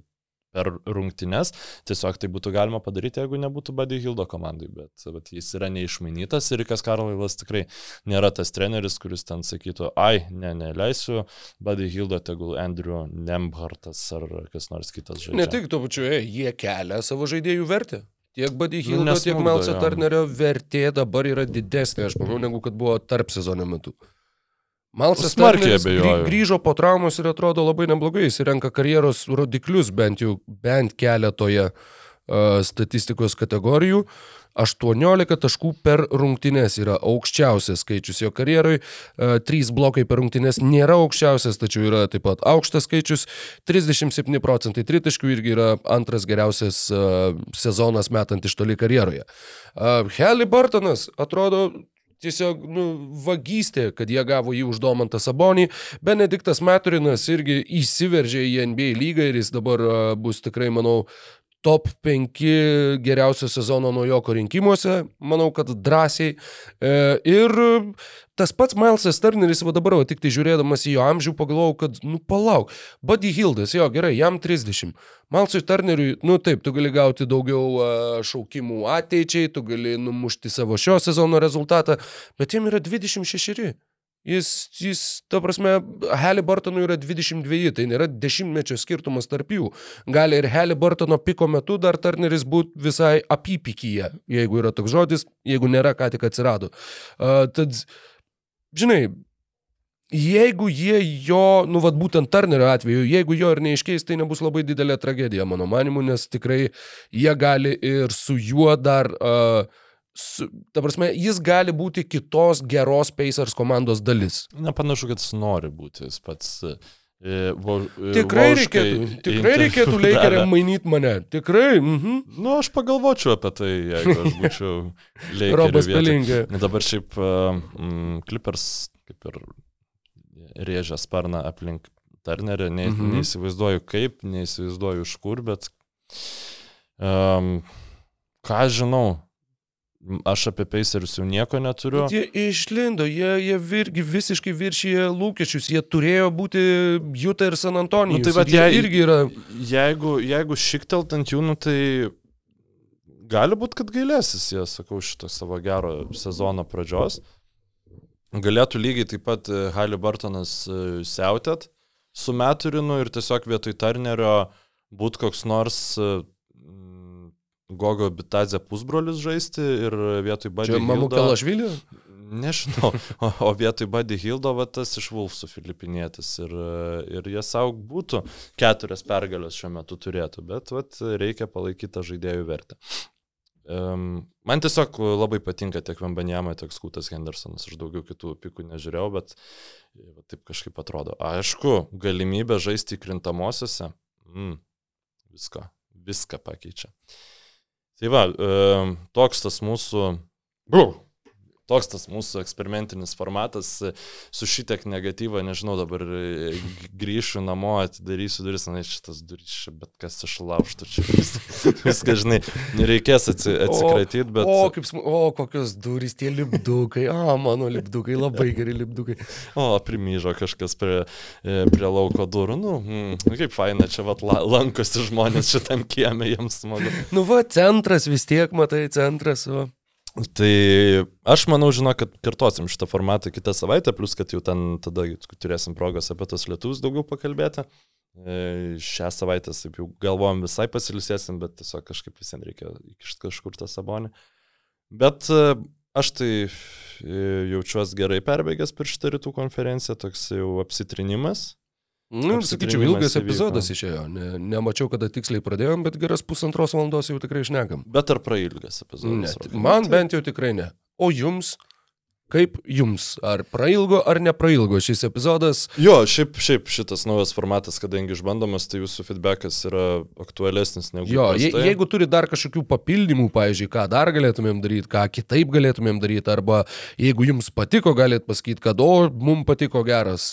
D: per rungtynes. Tiesiog tai būtų galima padaryti, jeigu nebūtų Buddy Hildo komandai, bet, bet jis yra neišmainytas ir Rikas Karlailas tikrai nėra tas treneris, kuris ten sakytų, ai, ne, neleisiu Buddy Hildo, tegul Andrew Nemhartas ar kas nors kitas žaidžia.
C: Ne tik tuo pačiu, e, jie kelia savo žaidėjų vertę. Tiek Buddy
D: Nu,
C: Hildo, tiek
D: nesmukdo,
C: Melso
D: jo.
C: Turnerio vertė dabar yra didesnė, aš manau, negu kad buvo tarp sezono metu. Malsas
D: Smarkiai abejoju.
C: grįžo po traumos ir atrodo labai neblogai, jis renka karjeros rodiklius bent jau bent keletoje uh, statistikos kategorijų. 18 taškų per rungtynes yra aukščiausias skaičius jo karjeroj, 3 blokai per rungtynes nėra aukščiausias, tačiau yra taip pat aukštas skaičius, 37 procentai tritaškių irgi yra antras geriausias uh, sezonas metant iš toli karjeroje. Halliburtonas atrodo tiesiog nu, vagystė, kad jie gavo jį už Domantą Sabonį. Benediktas Maturinas irgi įsiveržė į NBA lygą ir jis dabar bus tikrai, manau, top 5 geriausio sezono naujoko rinkimuose, manau, kad drąsiai. E, ir tas pats Milesas Turneris, va dabar, va, tik tai žiūrėdamas į jo amžių, pagalvojau, kad, nu palauk, Buddy Hildas, jo gerai, jam 30. Milesui Turneriui, nu taip, tu gali gauti daugiau uh, šaukimų ateičiai, tu gali numušti savo šio sezono rezultatą, bet jam yra 26. Jis, jis, ta prasme, Halliburtonui yra 22, tai nėra dešimtmečio skirtumas tarp jų. Gali ir Halliburtono piko metu dar Turneris būti visai apypikyje, jeigu yra toks žodis, jeigu nėra, ką tik atsirado. Uh, tad, žinai, jeigu jie jo, nu vad būtent Turnerio atveju, jeigu jo ir neiškeis, tai nebus labai didelė tragedija, mano manimu, nes tikrai jie gali ir su juo dar... Uh, su, ta prasme, jis gali būti kitos geros Pacers komandos dalis.
D: Nepanašu, kad jis nori būti jis pats. e, vo- e,
C: Tikrai
D: voškai
C: reikėtų, tikrai reikėtų
D: davė.
C: Lakeriam mainyti mane. Tikrai. Mhm.
D: Nu, aš pagalvočiau apie tai, jeigu aš būčiau
C: Robas
D: Lakerių vietoj.
C: Pelingė.
D: Na, Dabar šiaip mm, Clippers kaip ir rėžia sparną aplink Turnerį, ne,
C: Mhm.
D: neįsivaizduoju kaip, neįsivaizduoju iš kur, bet um, ką žinau, aš apie Pacerius jau nieko neturiu.
C: Bet Jie išlindo, jie, jie irgi visiškai viršyje lūkesčius, jie turėjo būti Juta ir San Antonijus.
D: Nu, tai vat
C: jie
D: jei-
C: irgi yra.
D: Jeigu, jeigu šiktelt ant jų, nu, tai gali būti, kad gailėsis jie, sakau, šito savo gero sezono pradžios. Galėtų lygiai taip pat Halibartonas siautėt su Meturinu ir tiesiog vietoj Turnerio būtų koks nors e, Gogo Bitazė pusbrolis žaisti ir vietoj
C: mamų
D: Hildo-
C: Kalašvilį?
D: Nežinau, o, o vietoj Buddy Hildo va tas iš Vulfsų filipinietis ir, ir jie savo būtų keturias pergalės šiuo metu turėtų, bet vat, reikia palaikyti tą žaidėjų vertę. Um, man tiesiog labai patinka tiek Vembanjama, tiek Skutas Hendersonas, aš daugiau kitų pikų nežiūrėjau, bet va, taip kažkaip atrodo. Aišku, galimybė žaisti įkrintamosiose, mm, viską, viską pakeičia. Tai va, um, toks tas mūsų... Brr. Toks tas mūsų eksperimentinis formatas su šitiek negatyva, nežinau, dabar e, grįšiu namo, atidarysiu duris, na, šitas duris, bet kas išlaužtų, čia vis, viską, žinai, reikės atsi, atsikratyti, bet...
C: O, kaip, smu- o, kokios durys, tie lipdukai. A, mano lipdukai, labai geri lipdukai.
D: O, primyžo kažkas prie, e, prie lauko durų, nu, mm, kaip faina, čia vat la- lankosi žmonės šitam kiemė, jiems smagu.
C: Nu va, centras vis tiek, matai, centras. O.
D: Tai aš manau, žinau, kad kartosim šitą formatą kitą savaitę, plus kad jau ten tada turėsim progos apie tos lietus daugiau pakalbėti. E, Šią savaitę, taip jau galvojom, visai pasilisėsim, bet tiesiog kažkaip visiems reikia įkišti kažkur tą sabonį. Bet e, aš tai e, jaučiuosi gerai perbėgęs per šitą rytų konferenciją, toks jau apsitrinimas.
C: Nu, sakyčiau, ilgas epizodas išėjo. Ne, nemačiau, kada tiksliai pradėjom, bet geras pusantros valandos jau tikrai išnekam.
D: Bet ar prailgas
C: Ne,
D: epizodas? Rokai?
C: man bent jau tikrai ne. O jums? Kaip jums? Ar prailgo ar neprailgo šis epizodas?
D: Jo, šiaip, šiaip šitas naujas formatas, kadangi išbandomas, tai jūsų feedbackas yra aktualesnis negu
C: Jo, je, jeigu turi dar kažkokių papildymų, pavyzdžiui, ką dar galėtumėm daryti, ką kitaip galėtumėm daryti, arba jeigu jums patiko, galėt pasakyti, kad o, mums patiko geras,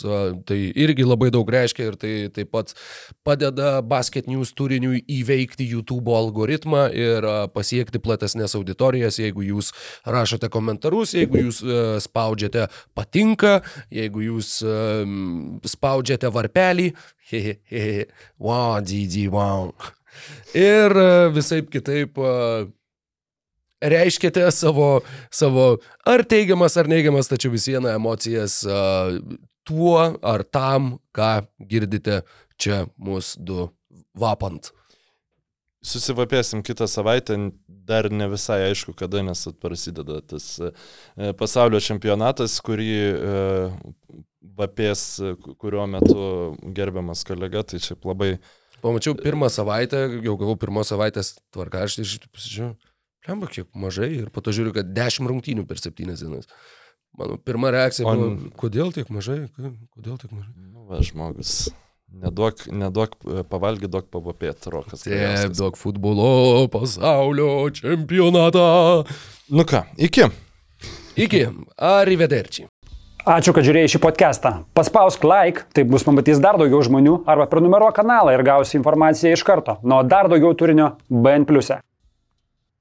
C: tai irgi labai daug reiškia ir tai taip pat padeda basket news turiniui įveikti YouTube algoritmą ir pasiekti platesnės auditorijas, jeigu jūs rašote komentarus, jeigu jūs spaudžiate patinka, jeigu jūs spaudžiate varpelį, hehe, hehe, wow, dydį, wow. Ir e, visaip kitaip e, reiškite savo, savo ar teigiamas, ar neigiamas, tačiau vis viena emocijas e, tuo ar tam, ką girdite čia mūsų du vapant.
D: Susivapėsim kitą savaitę, dar ne visai aišku, kada, nes prasideda tas e, pasaulio čempionatas, kurį e, vapės, e, kuriuo metu gerbiamas kolega, tai čia labai...
C: Pamačiau pirmą savaitę, jau gavau pirmos savaitės tvarkaraštį ir šitą pasižiūrėjau, lemba kiek mažai ir po to žiūriu, kad 10 rungtynių per 7 dienas. Mano pirma reakcija
D: O
C: buvo, kodėl tiek mažai, kodėl tiek mažai.
D: Nu, va, žmogus. Neduok, neduok e, pavalgyti, duok pavapėti, rokas.
C: Taip, daug futbolo pasaulio čempionatą.
D: Nu ką, iki.
C: Iki, arrivederci.
F: Ačiū, kad žiūrėjai šį podcastą. Paspausk like, taip bus pamatys dar daugiau žmonių, arba prenumeruok kanalą ir gausi informaciją iš karto. Nuo dar daugiau turinio BN ⁇. e.